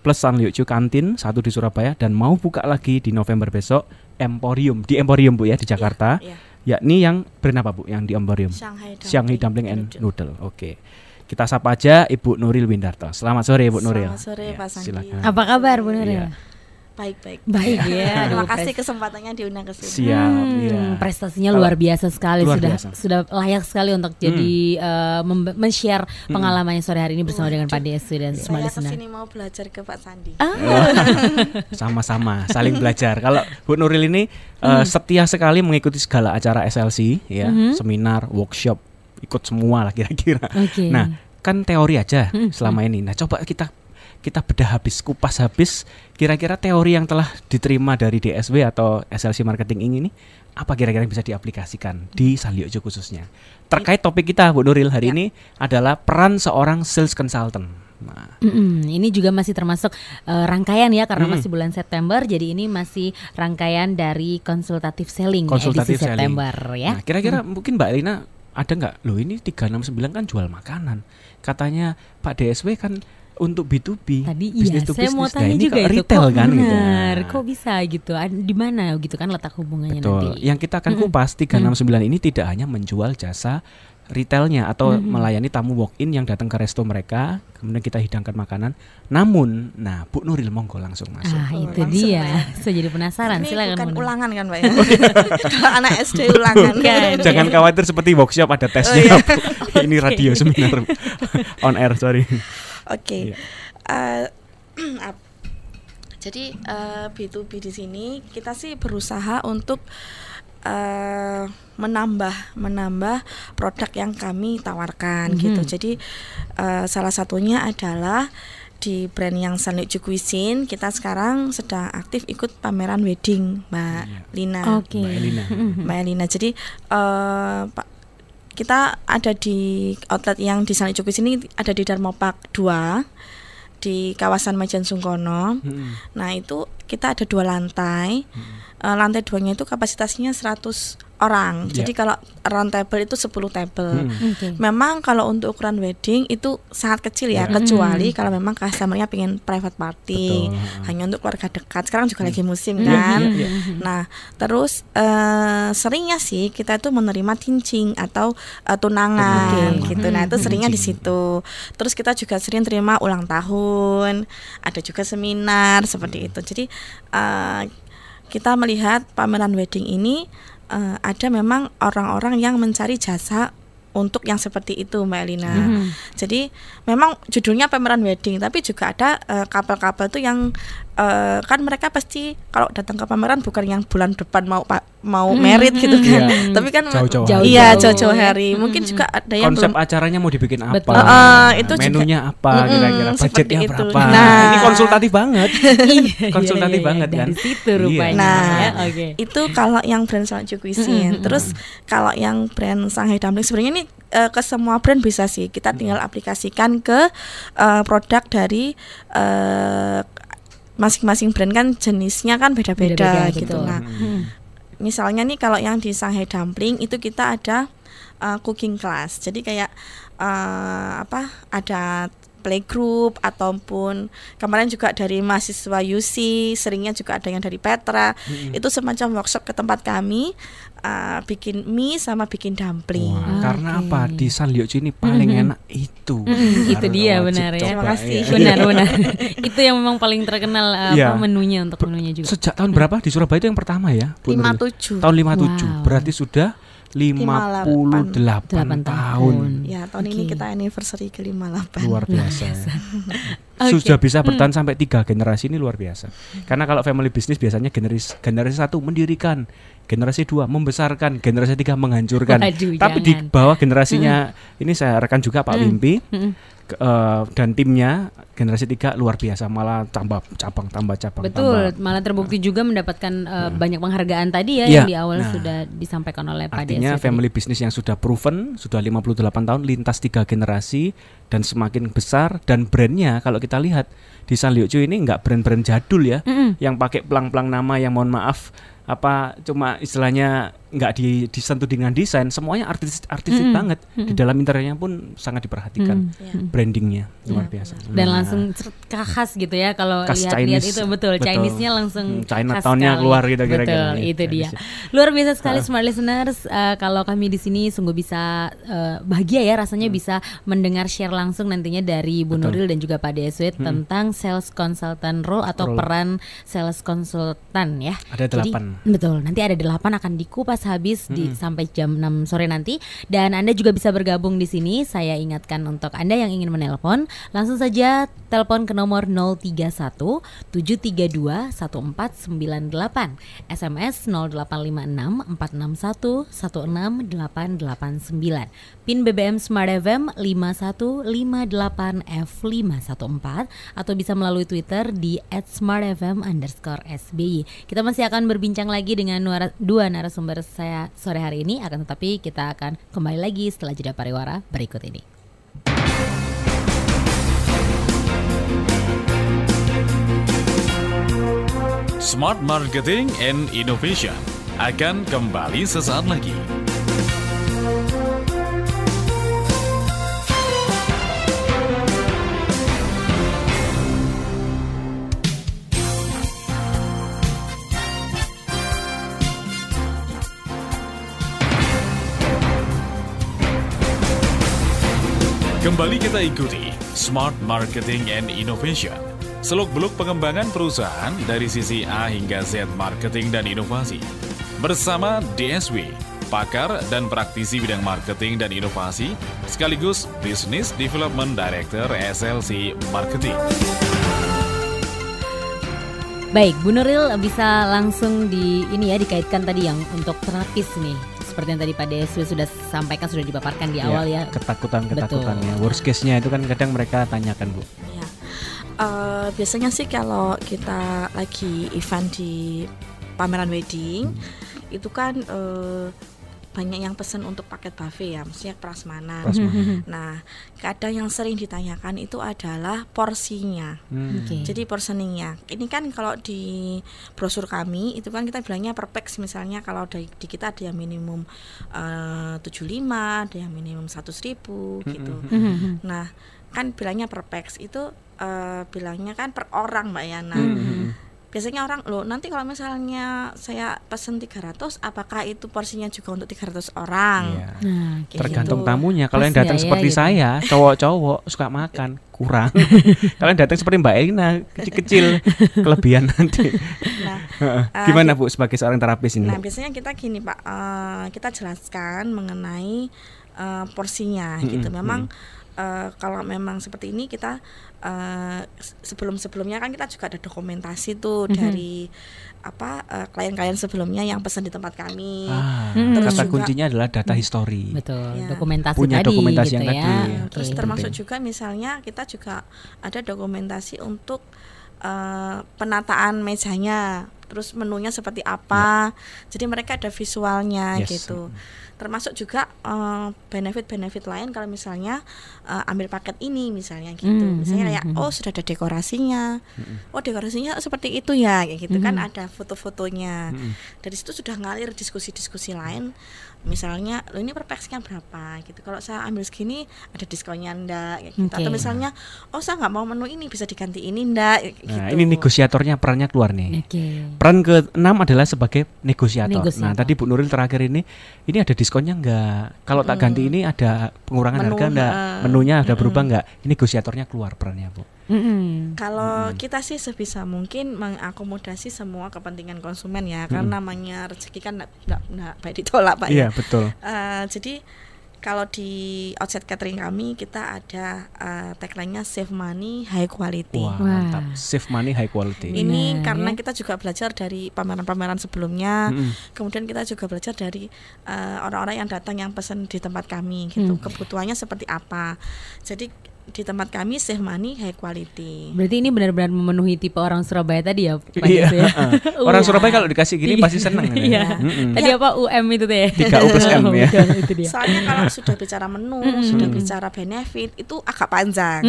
[SPEAKER 2] plus San Liu Chiu Kantin satu di Surabaya dan mau buka lagi di November besok Emporium di Emporium Bu ya di Jakarta.
[SPEAKER 3] Iya,
[SPEAKER 2] Yakni yang brand apa Bu yang di Emporium?
[SPEAKER 3] Shanghai Dumpling,
[SPEAKER 2] Shanghai Dumpling and
[SPEAKER 3] Noodle.
[SPEAKER 2] Noodle. Oke. Kita sapa aja Ibu Nuril Windarto. Selamat sore Ibu Nuril.
[SPEAKER 3] Selamat sore,
[SPEAKER 2] Ya,
[SPEAKER 3] Pak Sandi.
[SPEAKER 2] silakan.
[SPEAKER 1] Apa kabar Bu Nuril?
[SPEAKER 2] Iya.
[SPEAKER 3] Baik, baik.
[SPEAKER 1] Baik ya.
[SPEAKER 3] Terima kasih kesempatannya diundang ke sini.
[SPEAKER 2] Siap.
[SPEAKER 1] Hmm,
[SPEAKER 2] ya.
[SPEAKER 1] prestasinya
[SPEAKER 2] Kalau-
[SPEAKER 1] luar biasa sekali
[SPEAKER 2] Luar
[SPEAKER 1] sudah
[SPEAKER 2] biasa. Hmm.
[SPEAKER 1] sudah layak sekali untuk jadi eh, mem- men-share pengalamannya sore hari ini bersama dengan Pak Deswi dan semua
[SPEAKER 3] Saya
[SPEAKER 1] ke
[SPEAKER 3] sini mau belajar ke Pak Sandi.
[SPEAKER 1] Ah, (laughs)
[SPEAKER 2] Sama-sama, saling belajar. Kalau Bu Nuril ini
[SPEAKER 1] Hmm.
[SPEAKER 2] eh, setia sekali mengikuti segala acara SLC, ya,
[SPEAKER 1] Mhm.
[SPEAKER 2] seminar, workshop, ikut semua lah kira-kira.
[SPEAKER 1] Oke.
[SPEAKER 2] Nah, kan teori aja
[SPEAKER 1] Hmm,
[SPEAKER 2] selama ini. Nah, coba kita kita bedah habis, kupas habis. Kira-kira teori yang telah diterima dari DSW atau SLC Marketing ini apa kira-kira yang bisa diaplikasikan di Saliojo khususnya? Terkait topik kita Bu Nuril hari
[SPEAKER 3] Ya.
[SPEAKER 2] ini adalah peran seorang sales consultant. Nah,
[SPEAKER 1] Mm-mm, ini juga masih termasuk eh, rangkaian ya karena
[SPEAKER 2] Mm-mm.
[SPEAKER 1] masih bulan September jadi ini masih rangkaian dari konsultatif selling
[SPEAKER 2] Konsultatif
[SPEAKER 1] edisi
[SPEAKER 2] selling.
[SPEAKER 1] September ya.
[SPEAKER 2] Nah, kira-kira mungkin Mbak Elina ada nggak? Loh ini 369 kan jual makanan. Katanya Pak DSW kan untuk B2B.
[SPEAKER 1] Tadi
[SPEAKER 2] business
[SPEAKER 1] iya,
[SPEAKER 2] to
[SPEAKER 1] saya mau
[SPEAKER 2] business. Nah,
[SPEAKER 1] tanya
[SPEAKER 2] ini
[SPEAKER 1] juga itu
[SPEAKER 2] retail
[SPEAKER 1] kok
[SPEAKER 2] kan gitu.
[SPEAKER 1] benar,
[SPEAKER 2] Nah,
[SPEAKER 1] kok bisa gitu? Di mana gitu kan letak hubungannya
[SPEAKER 2] Betul.
[SPEAKER 1] nanti?
[SPEAKER 2] Yang kita akan kupas 369 ini tidak hanya menjual jasa retailnya atau
[SPEAKER 1] Mhm.
[SPEAKER 2] melayani tamu walk in yang datang ke resto mereka, kemudian kita hidangkan makanan. Namun, nah Bu Nuril monggo langsung masuk.
[SPEAKER 1] Ah
[SPEAKER 3] Oh,
[SPEAKER 1] itu dia.
[SPEAKER 3] ya. (laughs)
[SPEAKER 1] Saya jadi penasaran.
[SPEAKER 3] Ini
[SPEAKER 1] Silakan.
[SPEAKER 3] bukan ulangan kan, Pak ya? (laughs) Kalau anak SD ulangan.
[SPEAKER 1] Bukan. (laughs)
[SPEAKER 2] Jangan khawatir seperti workshop ada tesnya. Bu. ini radio seminar on air, sorry.
[SPEAKER 3] Oke.
[SPEAKER 2] Iya.
[SPEAKER 3] Eh, (clears throat) jadi eh, B2B di sini kita sih berusaha untuk eh, menambah menambah produk yang kami tawarkan
[SPEAKER 1] Mhm.
[SPEAKER 3] gitu. Jadi eh, salah satunya adalah di brand yang Sanliu Cuisine kita sekarang sedang aktif ikut pameran wedding Mbak
[SPEAKER 2] Iya.
[SPEAKER 3] Lina.
[SPEAKER 1] Oke.
[SPEAKER 2] Mbak Elina.
[SPEAKER 3] Mbak Elina. Jadi eh, Pak kita ada di outlet yang di Sanliu Cuisine ini ada di Dharma Park 2 di kawasan Majen Sungkono.
[SPEAKER 2] Hmm.
[SPEAKER 3] Nah itu kita ada dua lantai. Eh, lantai duanya itu kapasitasnya 100 orang.
[SPEAKER 2] Ya.
[SPEAKER 3] Jadi kalau round table itu 10 table.
[SPEAKER 2] Hmm.
[SPEAKER 1] Oke.
[SPEAKER 3] Memang kalau untuk ukuran wedding itu sangat kecil ya,
[SPEAKER 2] Ya.
[SPEAKER 3] kecuali kalau memang customernya pengen private party,
[SPEAKER 2] Betul.
[SPEAKER 3] hanya untuk keluarga dekat. Sekarang juga lagi musim
[SPEAKER 2] Iya,
[SPEAKER 3] kan.
[SPEAKER 2] iya, iya.
[SPEAKER 3] Nah, terus eh, seringnya sih kita itu menerima tincing atau eh, tunangan
[SPEAKER 1] Oke.
[SPEAKER 3] gitu. Nah, itu
[SPEAKER 2] Hmm,
[SPEAKER 3] seringnya di situ. Terus kita juga sering terima ulang tahun, ada juga seminar seperti itu. Jadi eh, kita melihat pameran wedding ini eh, ada memang orang-orang yang mencari jasa untuk yang seperti itu Mbak Elina.
[SPEAKER 1] Mhm.
[SPEAKER 3] Jadi memang judulnya pameran wedding, tapi juga ada eh, couple-couple tuh yang eh, kan mereka pasti kalau datang ke pameran bukan yang bulan depan mau pa- mau
[SPEAKER 1] Mhm.
[SPEAKER 3] merit gitu kan,
[SPEAKER 2] Iya. (laughs)
[SPEAKER 3] tapi kan
[SPEAKER 2] Jauh-jauh
[SPEAKER 1] hari.
[SPEAKER 3] iya
[SPEAKER 1] Jauh-jauh
[SPEAKER 3] hari. Mungkin
[SPEAKER 1] Mhm.
[SPEAKER 3] juga ada yang
[SPEAKER 2] Konsep
[SPEAKER 3] belum
[SPEAKER 2] acaranya mau dibikin apa?
[SPEAKER 1] Betul.
[SPEAKER 3] Heeh, itu juga-
[SPEAKER 2] Menunya apa
[SPEAKER 3] Mm-mm,
[SPEAKER 2] kira-kira?
[SPEAKER 3] seperti
[SPEAKER 2] Budgetnya
[SPEAKER 3] itu.
[SPEAKER 2] berapa?
[SPEAKER 3] Nah.
[SPEAKER 2] Ini konsultatif banget. (laughs)
[SPEAKER 1] Iya, (laughs)
[SPEAKER 2] Konsultatif
[SPEAKER 1] iya, iya,
[SPEAKER 2] banget
[SPEAKER 1] dari
[SPEAKER 2] kan?
[SPEAKER 1] situ
[SPEAKER 2] Iya.
[SPEAKER 1] rupanya.
[SPEAKER 3] Nah,
[SPEAKER 1] ya. Oke.
[SPEAKER 3] itu kalau yang brand Salju Cuisine. Terus kalau yang brand Shanghai Dumpling sebenarnya ini eh, ke semua brand bisa sih. Kita tinggal aplikasikan ke eh, produk dari eh, masing-masing brand kan jenisnya kan beda-beda gitu.
[SPEAKER 1] betul.
[SPEAKER 3] Nah,
[SPEAKER 1] Hmm.
[SPEAKER 3] misalnya nih kalau yang di Shanghai Dumpling itu kita ada uh, cooking class. Jadi kayak uh, apa? Ada playgroup ataupun kemarin juga dari mahasiswa UC, seringnya juga ada yang dari Petra. Itu semacam workshop ke tempat kami uh, bikin mie sama bikin dumpling.
[SPEAKER 2] Wah, karena
[SPEAKER 1] Oke.
[SPEAKER 2] apa di Sanliucu ini paling
[SPEAKER 1] Mhm.
[SPEAKER 2] enak itu.
[SPEAKER 1] Mm, itu
[SPEAKER 2] Baru
[SPEAKER 1] dia
[SPEAKER 2] wajib
[SPEAKER 1] benar ya.
[SPEAKER 3] Terima kasih.
[SPEAKER 2] iya. (laughs)
[SPEAKER 1] Benar benar. (laughs) itu yang memang paling terkenal uh,
[SPEAKER 2] Iya.
[SPEAKER 1] apa menunya untuk menunya juga.
[SPEAKER 2] Sejak tahun berapa di Surabaya itu yang pertama ya? Bu Nuril?
[SPEAKER 3] 57.
[SPEAKER 2] Tahun 57.
[SPEAKER 1] Wow.
[SPEAKER 2] Berarti sudah 58
[SPEAKER 1] Delapan
[SPEAKER 2] tahun.
[SPEAKER 1] tahun.
[SPEAKER 3] Ya, tahun ini
[SPEAKER 1] Oke.
[SPEAKER 3] kita anniversary ke-58.
[SPEAKER 2] Luar biasa. ya. (laughs)
[SPEAKER 1] Oke.
[SPEAKER 2] Sudah bisa bertahan sampai tiga generasi ini luar biasa. Karena kalau family business biasanya generasi generasi satu mendirikan, generasi dua membesarkan, generasi tiga menghancurkan.
[SPEAKER 1] Waduh,
[SPEAKER 2] Tapi di
[SPEAKER 1] jangan.
[SPEAKER 2] bawah generasinya ini saya rekan juga Pak
[SPEAKER 1] Mm.
[SPEAKER 2] Wimpi
[SPEAKER 1] Mm-mm.
[SPEAKER 2] ke- eh, dan timnya generasi tiga luar biasa malah tambah cabang tambah cabang
[SPEAKER 1] Betul,
[SPEAKER 2] tambah.
[SPEAKER 1] malah terbukti juga mendapatkan uh, banyak penghargaan tadi ya
[SPEAKER 2] Iya.
[SPEAKER 1] yang di awal
[SPEAKER 2] Nah.
[SPEAKER 1] sudah disampaikan oleh Pak
[SPEAKER 2] Artinya
[SPEAKER 1] Desi
[SPEAKER 2] family business yang sudah proven, sudah 58 tahun, lintas tiga generasi dan semakin besar dan brandnya kalau kita lihat di Sanliucu ini nggak brand-brand jadul ya,
[SPEAKER 1] Mm-mm.
[SPEAKER 2] yang pakai pelang-pelang nama yang mohon maaf apa cuma istilahnya nggak di, disentuh dengan desain, semuanya artis artistik
[SPEAKER 1] Mm-mm.
[SPEAKER 2] banget. Di
[SPEAKER 1] Mm-mm.
[SPEAKER 2] dalam interiornya pun sangat diperhatikan
[SPEAKER 1] Mm.
[SPEAKER 3] Ya.
[SPEAKER 2] brandingnya luar
[SPEAKER 1] Iya.
[SPEAKER 2] biasa.
[SPEAKER 1] dan
[SPEAKER 2] Nah,
[SPEAKER 1] langsung khas gitu ya kalau
[SPEAKER 2] Khas
[SPEAKER 1] lihat-lihat
[SPEAKER 2] Chinese.
[SPEAKER 1] itu betul,
[SPEAKER 2] Betul.
[SPEAKER 1] Chinese-nya langsung
[SPEAKER 2] Hmm, China
[SPEAKER 1] sekali.
[SPEAKER 2] keluar gitu kira-kira.
[SPEAKER 1] Betul, itu dia. Luar biasa sekali
[SPEAKER 2] Ah.
[SPEAKER 1] smart listeners Eh, kalau kami di sini sungguh bisa eh, bahagia ya rasanya bisa mendengar share langsung nantinya dari Bu
[SPEAKER 2] Hmm. Betul.
[SPEAKER 1] Nuril dan juga Pak Deswit
[SPEAKER 2] Hmm.
[SPEAKER 1] tentang sales consultant role atau
[SPEAKER 2] Role.
[SPEAKER 1] peran sales consultant ya.
[SPEAKER 2] Ada
[SPEAKER 1] Jadi,
[SPEAKER 2] delapan.
[SPEAKER 1] Betul, nanti ada delapan akan dikupas habis di
[SPEAKER 2] Mm-mm.
[SPEAKER 1] sampai jam 6 sore nanti dan Anda juga bisa bergabung di sini. Saya ingatkan untuk Anda yang ingin menelpon, langsung saja telepon ke nomor 031 732 1498, SMS 0856 461 168889. PIN BBM Smart FM 5158F514 atau bisa melalui Twitter di @smartfm_sby. Kita masih akan berbincang lagi dengan dua narasumber saya sore hari ini, akan tetapi kita akan kembali lagi setelah jeda pariwara berikut ini.
[SPEAKER 4] Smart Marketing and Innovation akan kembali sesaat lagi. Kembali kita ikuti Smart Marketing and Innovation. Seluk-beluk pengembangan perusahaan dari sisi A hingga Z marketing dan inovasi. Bersama DSW, pakar dan praktisi bidang marketing dan inovasi, sekaligus Business Development Director SLC Marketing.
[SPEAKER 1] Baik, Bu Nuril bisa langsung di ini ya dikaitkan tadi yang untuk terapis nih. Seperti yang tadi Pak Deswi sudah sampaikan sudah dipaparkan di awal ya.
[SPEAKER 2] ketakutan-ketakutannya. Worst case-nya itu kan kadang mereka tanyakan, Bu.
[SPEAKER 3] Ya. Eh, biasanya sih kalau kita lagi event di pameran wedding itu kan eh, banyak yang pesen untuk paket buffet ya, maksudnya prasmanan.
[SPEAKER 2] Prasmanan.
[SPEAKER 3] Nah, kadang yang sering ditanyakan itu adalah porsinya.
[SPEAKER 2] Hmm.
[SPEAKER 1] Oke.
[SPEAKER 3] Jadi portioningnya, ini kan kalau di brosur kami itu kan kita bilangnya per pax misalnya kalau di, di kita ada yang minimum eh, 75, ada yang minimum 100 ribu gitu.
[SPEAKER 1] Mhm.
[SPEAKER 3] Nah, kan bilangnya per pax itu eh, bilangnya kan per orang Mbak Yana.
[SPEAKER 2] Hmm.
[SPEAKER 3] Biasanya orang loh nanti kalau misalnya saya pesen 300 apakah itu porsinya juga untuk 300 orang?
[SPEAKER 2] Iya.
[SPEAKER 1] Nah,
[SPEAKER 3] Kayak
[SPEAKER 2] Tergantung
[SPEAKER 3] gitu.
[SPEAKER 2] tamunya. Kalau yang datang
[SPEAKER 1] ya, ya,
[SPEAKER 2] seperti
[SPEAKER 1] gitu.
[SPEAKER 2] saya, cowok-cowok suka makan kurang. (laughs) Kalau yang datang seperti Mbak Elina, kecil-kecil, kelebihan nanti.
[SPEAKER 3] Nah, (laughs)
[SPEAKER 2] Gimana Bu sebagai seorang terapis ini?
[SPEAKER 3] Nah, biasanya kita gini, Pak. eh, kita jelaskan mengenai eh, porsinya
[SPEAKER 2] Mm-mm,
[SPEAKER 3] gitu. Memang eh, kalau memang seperti ini kita eh, se- sebelum-sebelumnya kan kita juga ada dokumentasi tuh
[SPEAKER 1] Mhm.
[SPEAKER 3] dari apa eh, klien-klien sebelumnya yang pesan di tempat kami.
[SPEAKER 2] Ah.
[SPEAKER 3] Terus
[SPEAKER 2] kata
[SPEAKER 3] juga-
[SPEAKER 2] kuncinya adalah data history.
[SPEAKER 1] Betul,
[SPEAKER 3] Ya.
[SPEAKER 1] dokumentasi
[SPEAKER 2] Punya
[SPEAKER 1] tadi
[SPEAKER 2] dokumentasi
[SPEAKER 1] gitu
[SPEAKER 2] yang
[SPEAKER 1] ya.
[SPEAKER 2] tadi.
[SPEAKER 1] Oke.
[SPEAKER 3] Terus termasuk juga misalnya kita juga ada dokumentasi untuk eh, penataan mejanya, terus menunya seperti apa. Jadi mereka ada visualnya
[SPEAKER 2] Yes.
[SPEAKER 3] gitu. Termasuk juga eh, benefit-benefit lain kalau misalnya eh, ambil paket ini misalnya gitu.
[SPEAKER 1] Hmm,
[SPEAKER 3] Misalnya
[SPEAKER 1] hmm,
[SPEAKER 3] kayak
[SPEAKER 1] hmm.
[SPEAKER 3] oh sudah ada dekorasinya. Oh dekorasinya seperti itu ya kayak gitu kan
[SPEAKER 1] Hmm.
[SPEAKER 3] ada foto-fotonya.
[SPEAKER 2] Mm-mm.
[SPEAKER 3] Dari situ sudah ngalir diskusi-diskusi lain. Misalnya, lo ini per pax-nya berapa gitu. Kalau saya ambil segini ada diskonnya ndak kayak gitu. Atau
[SPEAKER 1] Oke.
[SPEAKER 3] misalnya, oh saya nggak mau menu ini bisa diganti ini ndak
[SPEAKER 2] Nah,
[SPEAKER 3] gitu.
[SPEAKER 2] ini negosiatornya perannya keluar nih.
[SPEAKER 1] Oke.
[SPEAKER 2] Peran ke-6 adalah sebagai negosiator.
[SPEAKER 1] Negosiator.
[SPEAKER 2] Nah, tadi Bu Nuril terakhir ini ini ada diskonnya enggak? Kalau tak ganti ini ada pengurangan
[SPEAKER 3] Menu,
[SPEAKER 2] harga
[SPEAKER 3] eh,
[SPEAKER 2] Menunya ada berubah enggak? Ini negosiatornya keluar perannya, Bu.
[SPEAKER 1] Mm-mm.
[SPEAKER 3] Kalau kita sih sebisa mungkin mengakomodasi semua kepentingan konsumen ya, karena namanya rezeki kan nggak nggak nggak baik ditolak pak
[SPEAKER 2] Iya,
[SPEAKER 3] ya.
[SPEAKER 2] Betul.
[SPEAKER 3] Eh, jadi kalau di outset catering kami kita ada eh, tagline-nya save money high quality.
[SPEAKER 2] Wah, mantap. Save money high quality.
[SPEAKER 3] Ini
[SPEAKER 1] Benar,
[SPEAKER 3] karena
[SPEAKER 1] ya.
[SPEAKER 3] kita juga belajar dari pameran-pameran sebelumnya.
[SPEAKER 2] Mm-mm.
[SPEAKER 3] Kemudian kita juga belajar dari eh, orang-orang yang datang yang pesan di tempat kami gitu.
[SPEAKER 1] Hmm.
[SPEAKER 3] Kebutuhannya seperti apa. Jadi di tempat kami save money high quality.
[SPEAKER 1] Berarti ini benar-benar memenuhi tipe orang Surabaya tadi ya, Pak
[SPEAKER 2] Iya.
[SPEAKER 1] Ya? (laughs) (laughs)
[SPEAKER 2] Orang
[SPEAKER 1] Iya.
[SPEAKER 2] Surabaya kalau dikasih gini
[SPEAKER 1] Iya.
[SPEAKER 2] pasti seneng. ini.
[SPEAKER 1] Iya.
[SPEAKER 2] Mm-mm.
[SPEAKER 1] Tadi apa UM itu teh?
[SPEAKER 2] 3U plus M (laughs) ya.
[SPEAKER 1] Itu dia.
[SPEAKER 3] Soalnya kalau sudah bicara menu, sudah bicara benefit itu agak panjang.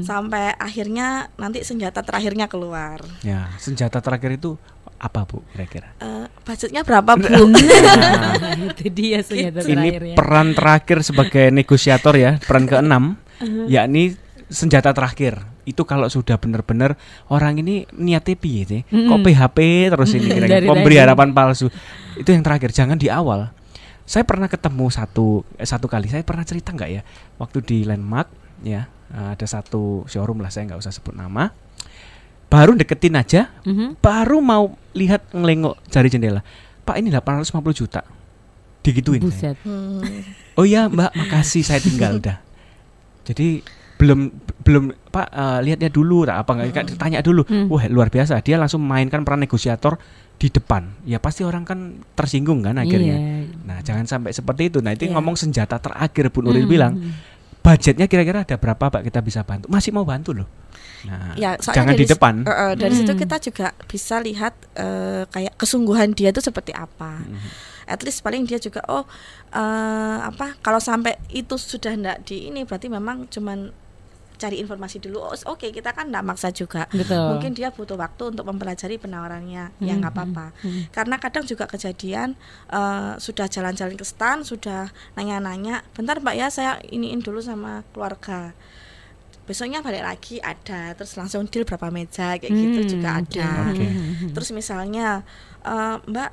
[SPEAKER 3] Sampai akhirnya nanti senjata terakhirnya keluar.
[SPEAKER 2] Ya, senjata terakhir itu apa, Bu, kira-kira?
[SPEAKER 3] Eh, budgetnya berapa, Bu?
[SPEAKER 2] Nah,
[SPEAKER 1] itu dia senjata
[SPEAKER 2] ini
[SPEAKER 1] terakhirnya.
[SPEAKER 2] peran terakhir sebagai negosiator ya, peran keenam,
[SPEAKER 1] Uh-huh.
[SPEAKER 2] yakni senjata terakhir. Itu kalau sudah benar-benar orang ini niatnya piye sih? Kok
[SPEAKER 1] Mm-mm.
[SPEAKER 2] PHP terus ini kira-kira
[SPEAKER 1] Dari
[SPEAKER 2] pemberi harapan palsu. Itu yang terakhir, jangan di awal. Saya pernah ketemu satu eh, satu kali, saya pernah cerita nggak ya? Waktu di Landmark ya, eh, ada satu showroom lah, saya nggak usah sebut nama. Baru deketin aja,
[SPEAKER 1] Mhm.
[SPEAKER 2] baru mau lihat ngelengok jari jendela. Pak ini 850 juta. Digituin.
[SPEAKER 1] Buset.
[SPEAKER 3] Hmm.
[SPEAKER 2] Oh iya Mbak, makasih saya tinggal dah. Jadi belum belum Pak eh, lihatnya dulu tak apa nggak kan tanya dulu.
[SPEAKER 1] Hmm.
[SPEAKER 2] Wah luar biasa. Dia langsung mainkan peran negosiator di depan. Ya pasti orang kan tersinggung kan akhirnya.
[SPEAKER 1] Iya.
[SPEAKER 2] Nah jangan sampai seperti itu. Nah itu
[SPEAKER 3] Iya.
[SPEAKER 2] ngomong senjata terakhir Bu Nuril
[SPEAKER 1] Mm,
[SPEAKER 2] bilang. Budgetnya kira-kira ada berapa Pak kita bisa bantu? Masih mau bantu loh. Nah
[SPEAKER 3] Ya,
[SPEAKER 2] jangan di depan.
[SPEAKER 3] Eh, eh, dari situ
[SPEAKER 1] Hmm.
[SPEAKER 3] kita juga bisa lihat eh, kayak kesungguhan dia itu seperti apa. At least paling dia juga oh eh, apa kalau sampai itu sudah ndak di ini berarti memang cuman cari informasi dulu. Oh, Oke kita kan ndak maksa juga.
[SPEAKER 1] Betul.
[SPEAKER 3] Mungkin dia butuh waktu untuk mempelajari penawarannya. Ya
[SPEAKER 1] Hmm,
[SPEAKER 3] nggak apa-apa.
[SPEAKER 1] hmm.
[SPEAKER 3] Karena kadang juga kejadian eh, sudah jalan-jalan ke stan, sudah nanya-nanya, bentar Mbak ya saya iniin dulu sama keluarga. Besoknya balik lagi ada, terus langsung deal berapa meja kayak gitu
[SPEAKER 1] Hmm,
[SPEAKER 3] juga
[SPEAKER 1] oke.
[SPEAKER 3] ada.
[SPEAKER 2] Oke.
[SPEAKER 3] Terus misalnya eh, Mbak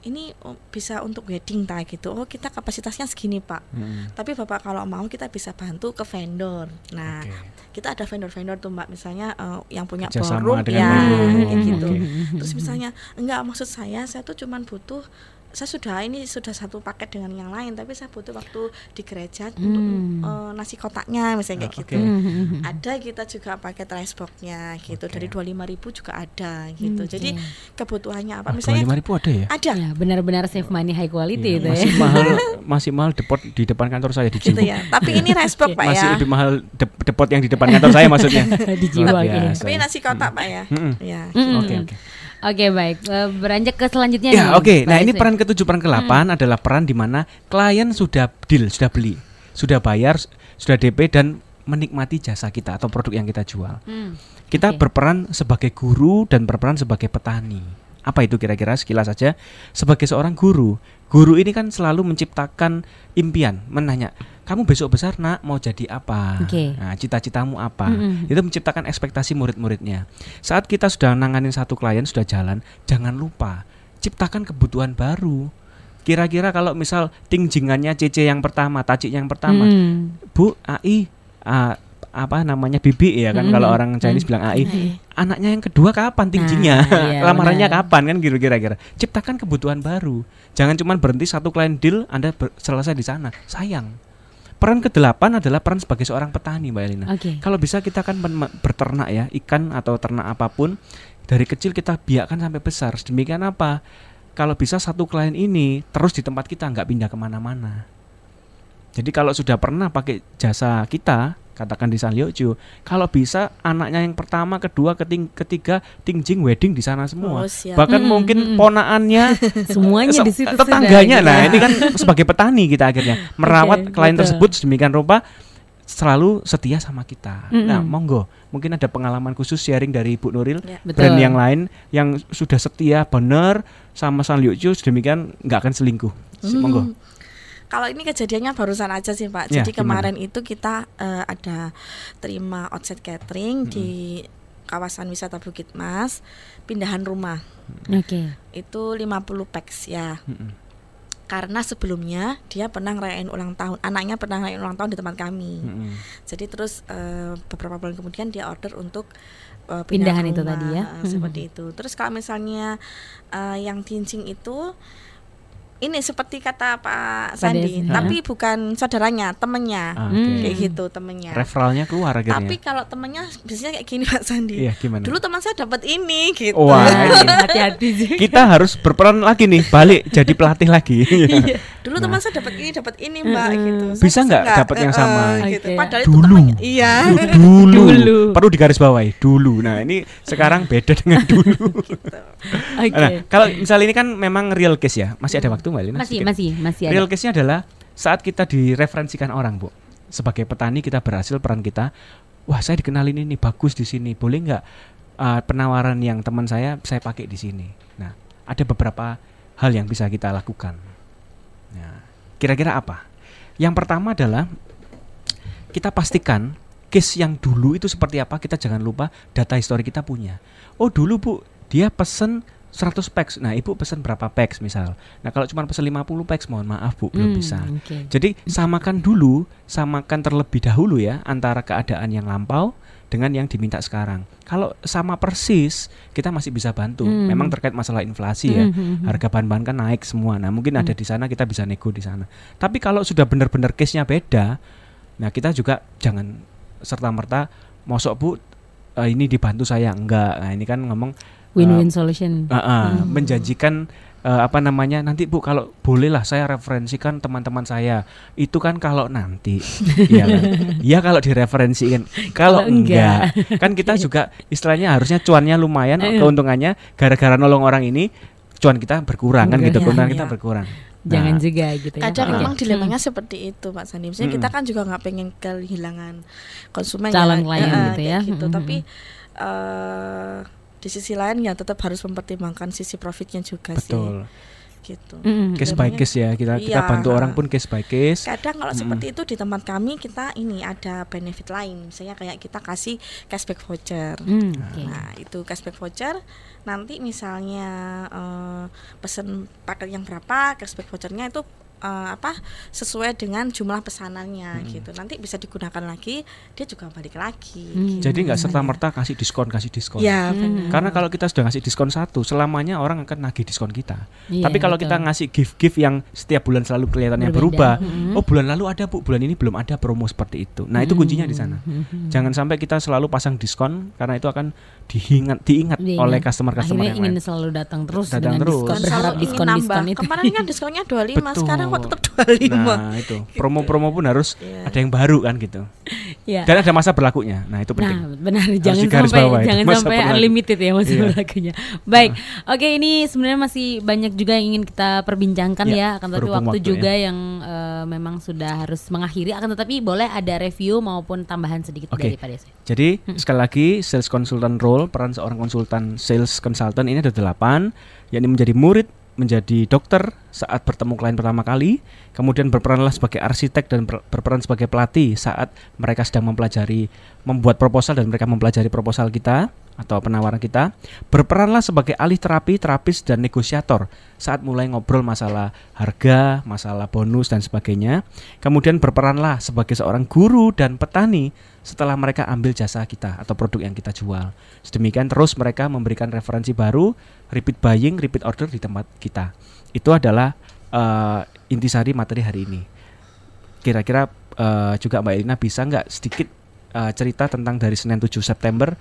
[SPEAKER 3] ini oh, bisa untuk wedding tak gitu. Oh kita kapasitasnya segini Pak.
[SPEAKER 2] Mm.
[SPEAKER 3] Tapi Bapak kalau mau kita bisa bantu ke vendor. Nah
[SPEAKER 2] Oke.
[SPEAKER 3] kita ada vendor-vendor tuh Mbak, misalnya eh, yang punya
[SPEAKER 2] Kerjasama
[SPEAKER 3] ballroom ya
[SPEAKER 2] ballroom.
[SPEAKER 3] gitu.
[SPEAKER 2] Oke.
[SPEAKER 3] Terus misalnya enggak maksud saya saya tuh cuman butuh saya sudah ini sudah satu paket dengan yang lain tapi saya butuh waktu di gereja untuk
[SPEAKER 1] Hmm.
[SPEAKER 3] eh, nasi kotaknya misalnya kayak
[SPEAKER 2] Ah,
[SPEAKER 3] gitu.
[SPEAKER 2] oke.
[SPEAKER 1] Mhm.
[SPEAKER 3] Ada kita juga paket rice box-nya gitu
[SPEAKER 2] Oke.
[SPEAKER 3] dari 25.000 juga ada gitu.
[SPEAKER 1] Oke.
[SPEAKER 3] Jadi kebutuhannya apa
[SPEAKER 2] Ah,
[SPEAKER 3] misalnya
[SPEAKER 2] 25.000 ada ya?
[SPEAKER 3] ada
[SPEAKER 1] Ya, benar-benar save money high quality
[SPEAKER 2] Iya,
[SPEAKER 1] itu
[SPEAKER 2] masih
[SPEAKER 1] ya.
[SPEAKER 2] mahal (laughs) masih mahal depot di depan kantor saya di
[SPEAKER 3] gitu ya. Tapi ini rice box Pak
[SPEAKER 2] masih
[SPEAKER 3] ya.
[SPEAKER 2] lebih mahal dep- depot yang di depan kantor saya maksudnya. (laughs)
[SPEAKER 1] Di jiwa
[SPEAKER 2] biasa.
[SPEAKER 3] Tapi nasi kotak Pak ya.
[SPEAKER 2] Mm-mm.
[SPEAKER 3] Ya.
[SPEAKER 1] Mm-mm.
[SPEAKER 2] Oke oke.
[SPEAKER 1] Oke baik, Eh, beranjak ke selanjutnya
[SPEAKER 2] Ya oke, nah
[SPEAKER 1] Pak
[SPEAKER 2] ini peran ketujuh, peran ke-8 adalah peran di mana klien sudah deal, sudah beli, sudah bayar, sudah DP dan menikmati jasa kita atau produk yang kita jual.
[SPEAKER 1] Hmm.
[SPEAKER 2] Kita
[SPEAKER 1] Oke.
[SPEAKER 2] berperan sebagai guru dan berperan sebagai petani. Apa itu kira-kira sekilas saja? Sebagai seorang guru, guru ini kan selalu menciptakan impian, menanya, kamu besok besar nak mau jadi apa?
[SPEAKER 1] Oke.
[SPEAKER 2] Nah, cita-citamu apa?
[SPEAKER 1] Mm-mm.
[SPEAKER 2] Itu menciptakan ekspektasi murid-muridnya. Saat kita sudah nanganin satu klien sudah jalan, jangan lupa ciptakan kebutuhan baru. Kira-kira kalau misal tingjingannya CC yang pertama, tacik yang pertama,
[SPEAKER 1] Hmm.
[SPEAKER 2] Bu AI ah, apa namanya bibi ya kan
[SPEAKER 1] Mm-mm.
[SPEAKER 2] kalau orang Chinese bilang AI anaknya yang kedua kapan tingginya
[SPEAKER 1] Nah, iya, (laughs)
[SPEAKER 2] lamarannya kapan kan gitu kira-kira ciptakan kebutuhan baru jangan cuma berhenti satu klien deal anda selesai di sana sayang peran kedelapan adalah peran sebagai seorang petani mbak Elina.
[SPEAKER 1] Oke.
[SPEAKER 2] kalau bisa kita kan berternak ya ikan atau ternak apa pun dari kecil kita biarkan sampai besar. Demikian apa kalau bisa satu klien ini terus di tempat kita nggak pindah ke mana-mana. Jadi kalau sudah pernah pakai jasa kita, katakan di San Liuju, kalau bisa anaknya yang pertama, kedua, keting- ketiga, tingjing wedding di sana semua.
[SPEAKER 3] Oh, siap.
[SPEAKER 2] Bahkan
[SPEAKER 1] Mm-mm,
[SPEAKER 2] mungkin
[SPEAKER 1] mm-mm.
[SPEAKER 2] ponaannya (laughs)
[SPEAKER 1] Semuanya
[SPEAKER 2] se-
[SPEAKER 1] di situ
[SPEAKER 2] tetangganya.
[SPEAKER 1] sudah,
[SPEAKER 2] Nah,
[SPEAKER 1] gitu.
[SPEAKER 2] ini kan sebagai petani kita akhirnya (laughs) merawat
[SPEAKER 1] Oke,
[SPEAKER 2] klien
[SPEAKER 1] betul.
[SPEAKER 2] tersebut sedemikian rupa selalu setia sama kita. Nah,
[SPEAKER 1] Mm-mm.
[SPEAKER 2] monggo, mungkin ada pengalaman khusus sharing dari Bu Nuril
[SPEAKER 3] Ya.
[SPEAKER 1] Betul.
[SPEAKER 2] brand yang lain yang sudah setia benar sama San Liuju sedemikian nggak akan selingkuh. Si-
[SPEAKER 3] Hmm.
[SPEAKER 2] Monggo.
[SPEAKER 3] Kalau ini kejadiannya barusan aja sih Pak.
[SPEAKER 2] Ya,
[SPEAKER 3] Jadi
[SPEAKER 2] gimana?
[SPEAKER 3] kemarin itu kita eh, ada terima outset catering di kawasan wisata Bukit Mas, pindahan rumah.
[SPEAKER 1] Oke.
[SPEAKER 3] Itu 50 packs ya.
[SPEAKER 2] Mm-mm.
[SPEAKER 3] Karena sebelumnya dia pernah ngerayain ulang tahun, anaknya pernah ngerayain ulang tahun di tempat kami.
[SPEAKER 2] Mm-mm.
[SPEAKER 3] Jadi terus eh, beberapa bulan kemudian dia order untuk eh,
[SPEAKER 1] Pindahan
[SPEAKER 3] pindahan
[SPEAKER 1] itu
[SPEAKER 3] rumah,
[SPEAKER 1] tadi ya.
[SPEAKER 3] eh, seperti itu. Terus kalau misalnya eh, yang tincing itu ini seperti kata Pak Sandi,
[SPEAKER 1] Desi.
[SPEAKER 3] tapi bukan saudaranya, temennya,
[SPEAKER 2] Ah,
[SPEAKER 1] Hmm.
[SPEAKER 2] oke.
[SPEAKER 3] kayak gitu temennya.
[SPEAKER 2] Referralnya keluar akhirnya.
[SPEAKER 3] Tapi kalau temennya biasanya kayak gini Pak Sandi.
[SPEAKER 2] Iya, gimana?
[SPEAKER 3] Dulu teman saya dapat ini gitu.
[SPEAKER 2] Wah, ini. (laughs)
[SPEAKER 1] Hati-hati sih.
[SPEAKER 2] kita harus berperan lagi nih, balik jadi pelatih lagi. (laughs)
[SPEAKER 3] Dulu teman saya dapat ini, dapat ini Mbak gitu. Saya
[SPEAKER 2] Bisa nggak dapat yang
[SPEAKER 3] eh,
[SPEAKER 2] sama?
[SPEAKER 3] eh, gitu.
[SPEAKER 1] Oke.
[SPEAKER 3] Padahal itu
[SPEAKER 2] Dulu.
[SPEAKER 3] temannya. Iya.
[SPEAKER 2] dulu.
[SPEAKER 1] Dulu.
[SPEAKER 2] Perlu digaris bawahi, dulu. Nah, ini sekarang beda dengan dulu.
[SPEAKER 1] Oke.
[SPEAKER 2] Nah, kalau misal ini kan memang real case ya. Masih ada waktu Mbak Lina?
[SPEAKER 1] Masih
[SPEAKER 2] Sedikit.
[SPEAKER 1] masih masih ada.
[SPEAKER 2] Real case-nya adalah saat kita direferensikan orang, Bu. Sebagai petani kita berhasil peran kita. Wah, saya dikenalin ini bagus di sini. Boleh nggak uh, penawaran yang teman saya saya pakai di sini? Nah, ada beberapa hal yang bisa kita lakukan. Nah, kira-kira apa? Yang pertama adalah kita pastikan case yang dulu itu seperti apa. Kita jangan lupa data histori kita punya. Oh, dulu Bu, dia pesen 100 packs. Nah, Ibu pesen berapa packs misal. Nah, kalau cuma pesen 50 packs, mohon maaf Bu, belum
[SPEAKER 1] Hmm,
[SPEAKER 2] bisa.
[SPEAKER 1] Oke.
[SPEAKER 2] Jadi samakan dulu, samakan terlebih dahulu ya antara keadaan yang lampau dengan yang diminta sekarang. Kalau sama persis, kita masih bisa bantu.
[SPEAKER 1] Hmm.
[SPEAKER 2] Memang terkait masalah inflasi ya,
[SPEAKER 1] Hmm, hmm, hmm.
[SPEAKER 2] harga bahan-bahan kan naik semua. Nah, mungkin ada di sana kita bisa nego di sana. Tapi kalau sudah benar-benar case-nya beda, nah kita juga jangan serta merta mosok Bu eh, ini dibantu saya enggak. Nah, ini kan ngomong
[SPEAKER 1] Win-win solution.
[SPEAKER 2] Ah, ah,
[SPEAKER 1] Hmm.
[SPEAKER 2] menjanjikan eh, apa namanya nanti bu kalau bolehlah saya referensikan teman-teman saya itu kan kalau nanti (laughs) iya kan iya kalau direferensikan kalau
[SPEAKER 1] enggak.
[SPEAKER 2] enggak kan kita (laughs) juga istilahnya harusnya cuannya lumayan keuntungannya gara-gara nolong orang ini cuan kita berkurang kan gitu keuntungan kita
[SPEAKER 3] iya.
[SPEAKER 2] berkurang
[SPEAKER 1] Jangan
[SPEAKER 2] Nah,
[SPEAKER 1] juga gitu ya.
[SPEAKER 3] Kadang memang
[SPEAKER 1] Hmm.
[SPEAKER 3] dilemanya seperti itu Pak Sandi. Misalnya kita
[SPEAKER 2] Mm-mm.
[SPEAKER 3] kan juga nggak pengen kehilangan konsumen
[SPEAKER 1] Calon
[SPEAKER 3] ya,
[SPEAKER 1] klien
[SPEAKER 3] eh,
[SPEAKER 1] gitu ya.
[SPEAKER 3] gitu.
[SPEAKER 1] Mm-mm.
[SPEAKER 3] Tapi eh di sisi lain ya tetap harus mempertimbangkan sisi profitnya juga
[SPEAKER 2] betul
[SPEAKER 3] sih. Gitu.
[SPEAKER 1] Mm-mm.
[SPEAKER 2] case by case ya kita kita
[SPEAKER 3] Iya.
[SPEAKER 2] bantu orang pun case by case
[SPEAKER 3] Kadang kalau
[SPEAKER 2] Mm-mm.
[SPEAKER 3] seperti itu di tempat kami kita ini ada benefit lain. Misalnya kayak kita kasih cashback voucher.
[SPEAKER 1] Hmm, oke.
[SPEAKER 3] Nah, itu cashback voucher nanti misalnya eh, pesen paket yang berapa, cashback vouchernya itu eh, apa sesuai dengan jumlah pesanannya gitu. Nanti bisa digunakan lagi, dia juga balik lagi.
[SPEAKER 1] Hmm.
[SPEAKER 3] gitu.
[SPEAKER 2] jadi nggak serta merta kasih diskon kasih diskon
[SPEAKER 3] Ya,
[SPEAKER 1] Hmm.
[SPEAKER 2] karena kalau kita sudah ngasih diskon satu selamanya orang akan nagih diskon kita
[SPEAKER 1] Iya,
[SPEAKER 2] Tapi kalau
[SPEAKER 1] betul.
[SPEAKER 2] kita ngasih gift-gift yang setiap bulan selalu kelihatannya
[SPEAKER 1] Berbeda.
[SPEAKER 2] berubah,
[SPEAKER 1] Mhm.
[SPEAKER 2] oh bulan lalu ada bu, bulan ini belum ada promo seperti itu. Nah itu kuncinya di sana.
[SPEAKER 1] Mhm.
[SPEAKER 2] Jangan sampai kita selalu pasang diskon karena itu akan diingat diingat
[SPEAKER 1] Diingat.
[SPEAKER 2] oleh customer-customer
[SPEAKER 1] Akhirnya
[SPEAKER 2] yang
[SPEAKER 1] ingin
[SPEAKER 2] lain.
[SPEAKER 1] selalu datang terus
[SPEAKER 2] Datang
[SPEAKER 1] dengan
[SPEAKER 2] terus.
[SPEAKER 1] diskon, berharap
[SPEAKER 3] ingin
[SPEAKER 1] diskon-diskon
[SPEAKER 3] nambah.
[SPEAKER 1] itu.
[SPEAKER 3] Kemarin kan diskonnya 25, sekarang kok tetap 25.
[SPEAKER 2] Nah itu promo-promo pun harus
[SPEAKER 3] Iya.
[SPEAKER 2] ada yang baru kan gitu.
[SPEAKER 1] Iya.
[SPEAKER 2] Dan ada masa berlakunya. Nah, itu penting.
[SPEAKER 1] Nah, benar jangan
[SPEAKER 2] digaris
[SPEAKER 1] sampai jangan sampai
[SPEAKER 2] berlaku.
[SPEAKER 1] unlimited ya masa
[SPEAKER 2] Iya.
[SPEAKER 1] berlakunya. Baik. Oke, ini sebenarnya masih banyak juga yang ingin kita perbincangkan
[SPEAKER 2] Iya,
[SPEAKER 1] ya, akan tapi
[SPEAKER 2] berhubung
[SPEAKER 1] waktu
[SPEAKER 2] waktu
[SPEAKER 1] juga yang eh, memang sudah harus mengakhiri akan tetapi boleh ada review maupun tambahan sedikit dari Pak Desi.
[SPEAKER 2] Jadi sekali lagi sales consultant role peran seorang konsultan sales consultant ini ada delapan, yakni menjadi murid, menjadi dokter saat bertemu klien pertama kali, kemudian berperanlah sebagai arsitek dan ber- berperan sebagai pelatih saat mereka sedang mempelajari membuat proposal dan mereka mempelajari proposal kita atau penawaran kita, berperanlah sebagai ahli terapi, terapis dan negosiator saat mulai ngobrol masalah harga, masalah bonus dan sebagainya. Kemudian berperanlah sebagai seorang guru dan petani setelah mereka ambil jasa kita atau produk yang kita jual. Sedemikian terus mereka memberikan referensi baru, repeat buying, repeat order di tempat kita. Itu adalah eh, intisari materi hari ini. Kira-kira eh, juga Mbak Elina bisa nggak sedikit eh, cerita tentang dari Senin 7 September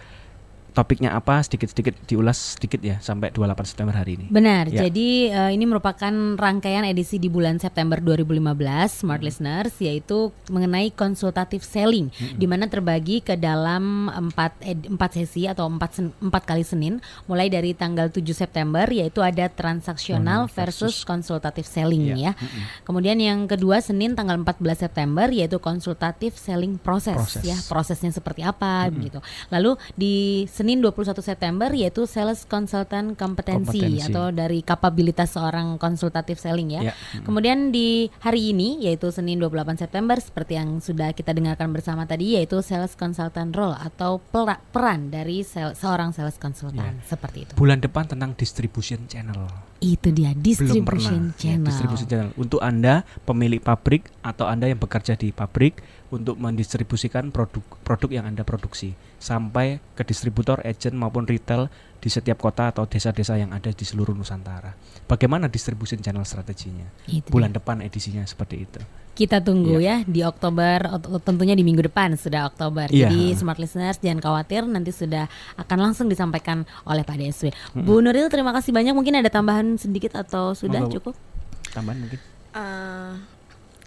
[SPEAKER 2] topiknya apa sedikit-sedikit diulas sedikit ya sampai 28 September hari ini.
[SPEAKER 1] Benar.
[SPEAKER 2] Ya.
[SPEAKER 1] Jadi eh, ini merupakan rangkaian edisi di bulan September 2015 Smart Listeners yaitu mengenai konsultatif selling di mana terbagi ke dalam empat ed- empat sesi atau empat sen- empat kali Senin mulai dari tanggal 7 September yaitu ada transaksional
[SPEAKER 2] Hmm,
[SPEAKER 1] versus
[SPEAKER 2] versus-
[SPEAKER 1] konsultatif selling
[SPEAKER 2] Iya.
[SPEAKER 1] ya. Kemudian yang kedua Senin tanggal 14 September yaitu konsultatif selling proses,
[SPEAKER 2] Proses.
[SPEAKER 1] ya, prosesnya seperti apa begitu. Lalu di Senin 21 September yaitu sales consultant kompetensi,
[SPEAKER 2] Kompetensi.
[SPEAKER 1] atau dari kapabilitas seorang konsultatif selling ya.
[SPEAKER 2] Ya.
[SPEAKER 1] Kemudian di hari ini yaitu Senin 28 September seperti yang sudah kita dengarkan bersama tadi yaitu sales consultant role atau pera- peran dari sel- seorang sales consultant seperti itu.
[SPEAKER 2] Bulan depan tentang distribution channel.
[SPEAKER 1] Itu dia
[SPEAKER 2] belum
[SPEAKER 1] distribution
[SPEAKER 2] pernah ya,
[SPEAKER 1] channel.
[SPEAKER 2] distribution channel untuk anda pemilik pabrik atau anda yang bekerja di pabrik untuk mendistribusikan produk-produk yang anda produksi sampai ke distributor, agent maupun retail di setiap kota atau desa-desa yang ada di seluruh Nusantara. Bagaimana distribution channel strateginya?
[SPEAKER 1] Itu
[SPEAKER 2] Bulan depan edisinya seperti itu.
[SPEAKER 1] Kita tunggu ya di Oktober, tentunya di minggu depan sudah Oktober.
[SPEAKER 2] Iya.
[SPEAKER 1] Jadi smart listeners jangan khawatir, nanti sudah akan langsung disampaikan oleh Pak DSW. Bu Nuril terima kasih banyak. Mungkin ada tambahan sedikit atau sudah
[SPEAKER 2] Monggo,
[SPEAKER 1] cukup?
[SPEAKER 2] Tambahan mungkin.
[SPEAKER 3] Eh,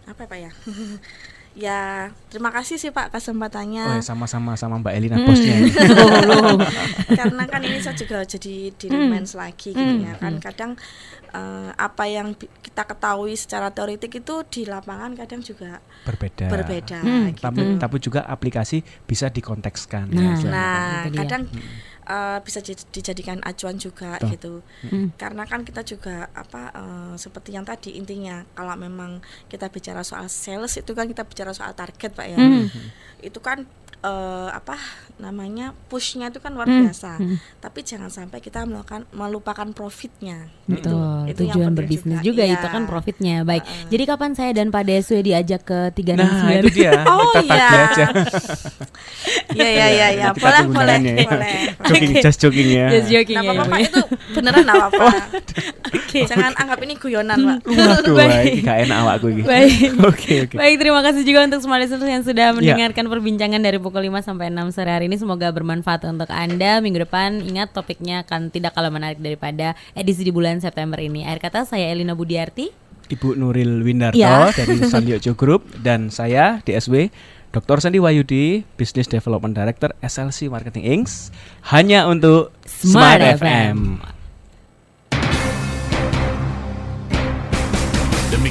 [SPEAKER 3] apa ya, Pak ya? (laughs) ya, terima kasih sih Pak kesempatannya.
[SPEAKER 2] Oh, ya, sama-sama sama Mbak Elina
[SPEAKER 1] Hmm.
[SPEAKER 2] bosnya. ini. (laughs)
[SPEAKER 3] karena kan ini saya juga jadi di reminds lagi gitu ya kan kadang eh, apa yang kita ketahui secara teoritik itu di lapangan kadang juga
[SPEAKER 2] Berbeda.
[SPEAKER 3] berbeda
[SPEAKER 1] Hmm,
[SPEAKER 3] gitu.
[SPEAKER 2] Tapi tapi juga aplikasi bisa dikontekskan. ya,
[SPEAKER 1] Nah,
[SPEAKER 2] istilahnya.
[SPEAKER 3] nah
[SPEAKER 1] Itu dia.
[SPEAKER 3] Eh, bisa jadi- dijadikan acuan juga
[SPEAKER 2] Betul.
[SPEAKER 3] gitu
[SPEAKER 1] Hmm.
[SPEAKER 3] karena kan kita juga apa eh, seperti yang tadi intinya kalau memang kita bicara soal sales itu kan kita bicara soal target pak ya
[SPEAKER 1] Hmm.
[SPEAKER 3] itu kan eh, apa namanya pushnya itu kan luar
[SPEAKER 1] Hmm.
[SPEAKER 3] biasa
[SPEAKER 1] Hmm.
[SPEAKER 3] tapi jangan sampai kita melakukan melupakan profitnya
[SPEAKER 1] Betul,
[SPEAKER 3] Itu yang
[SPEAKER 1] tujuan
[SPEAKER 3] penting
[SPEAKER 1] berbisnis
[SPEAKER 3] juga.
[SPEAKER 1] juga,
[SPEAKER 3] Iya.
[SPEAKER 1] itu kan profitnya. Baik.
[SPEAKER 3] Heeh.
[SPEAKER 1] Jadi kapan saya dan Pak DSW diajak ke 369?
[SPEAKER 2] Nah, itu dia. (laughs)
[SPEAKER 3] Oh, (laughs) iya. Iya iya iya ya.
[SPEAKER 2] Nanti
[SPEAKER 3] boleh boleh
[SPEAKER 2] ya.
[SPEAKER 3] boleh. (laughs)
[SPEAKER 2] Jogging, just jogging ya.
[SPEAKER 1] Just joking
[SPEAKER 3] Nah,
[SPEAKER 1] ya,
[SPEAKER 3] itu beneran apa apa.
[SPEAKER 1] Oke.
[SPEAKER 3] Jangan anggap ini guyonan, Pak.
[SPEAKER 1] Baik.
[SPEAKER 2] gak enak awakku ini.
[SPEAKER 1] Baik.
[SPEAKER 2] Oke, oke.
[SPEAKER 1] Baik, terima kasih juga untuk semua listeners yang sudah
[SPEAKER 2] Ya.
[SPEAKER 1] mendengarkan perbincangan dari pukul 5 sampai 6 sore hari ini. Semoga bermanfaat untuk Anda. Minggu depan ingat topiknya akan tidak kalah menarik daripada edisi di bulan September ini. Akhir kata saya Elina Budiarti.
[SPEAKER 2] Ibu Nuril Windarto
[SPEAKER 1] Ya. (laughs)
[SPEAKER 2] dari Sanliojo Group dan saya DSW Dr. Sandi Wayudi, Business Development Director SLC Marketing Inc. hanya untuk
[SPEAKER 1] Smart
[SPEAKER 2] Smart,
[SPEAKER 1] FM.
[SPEAKER 2] FM.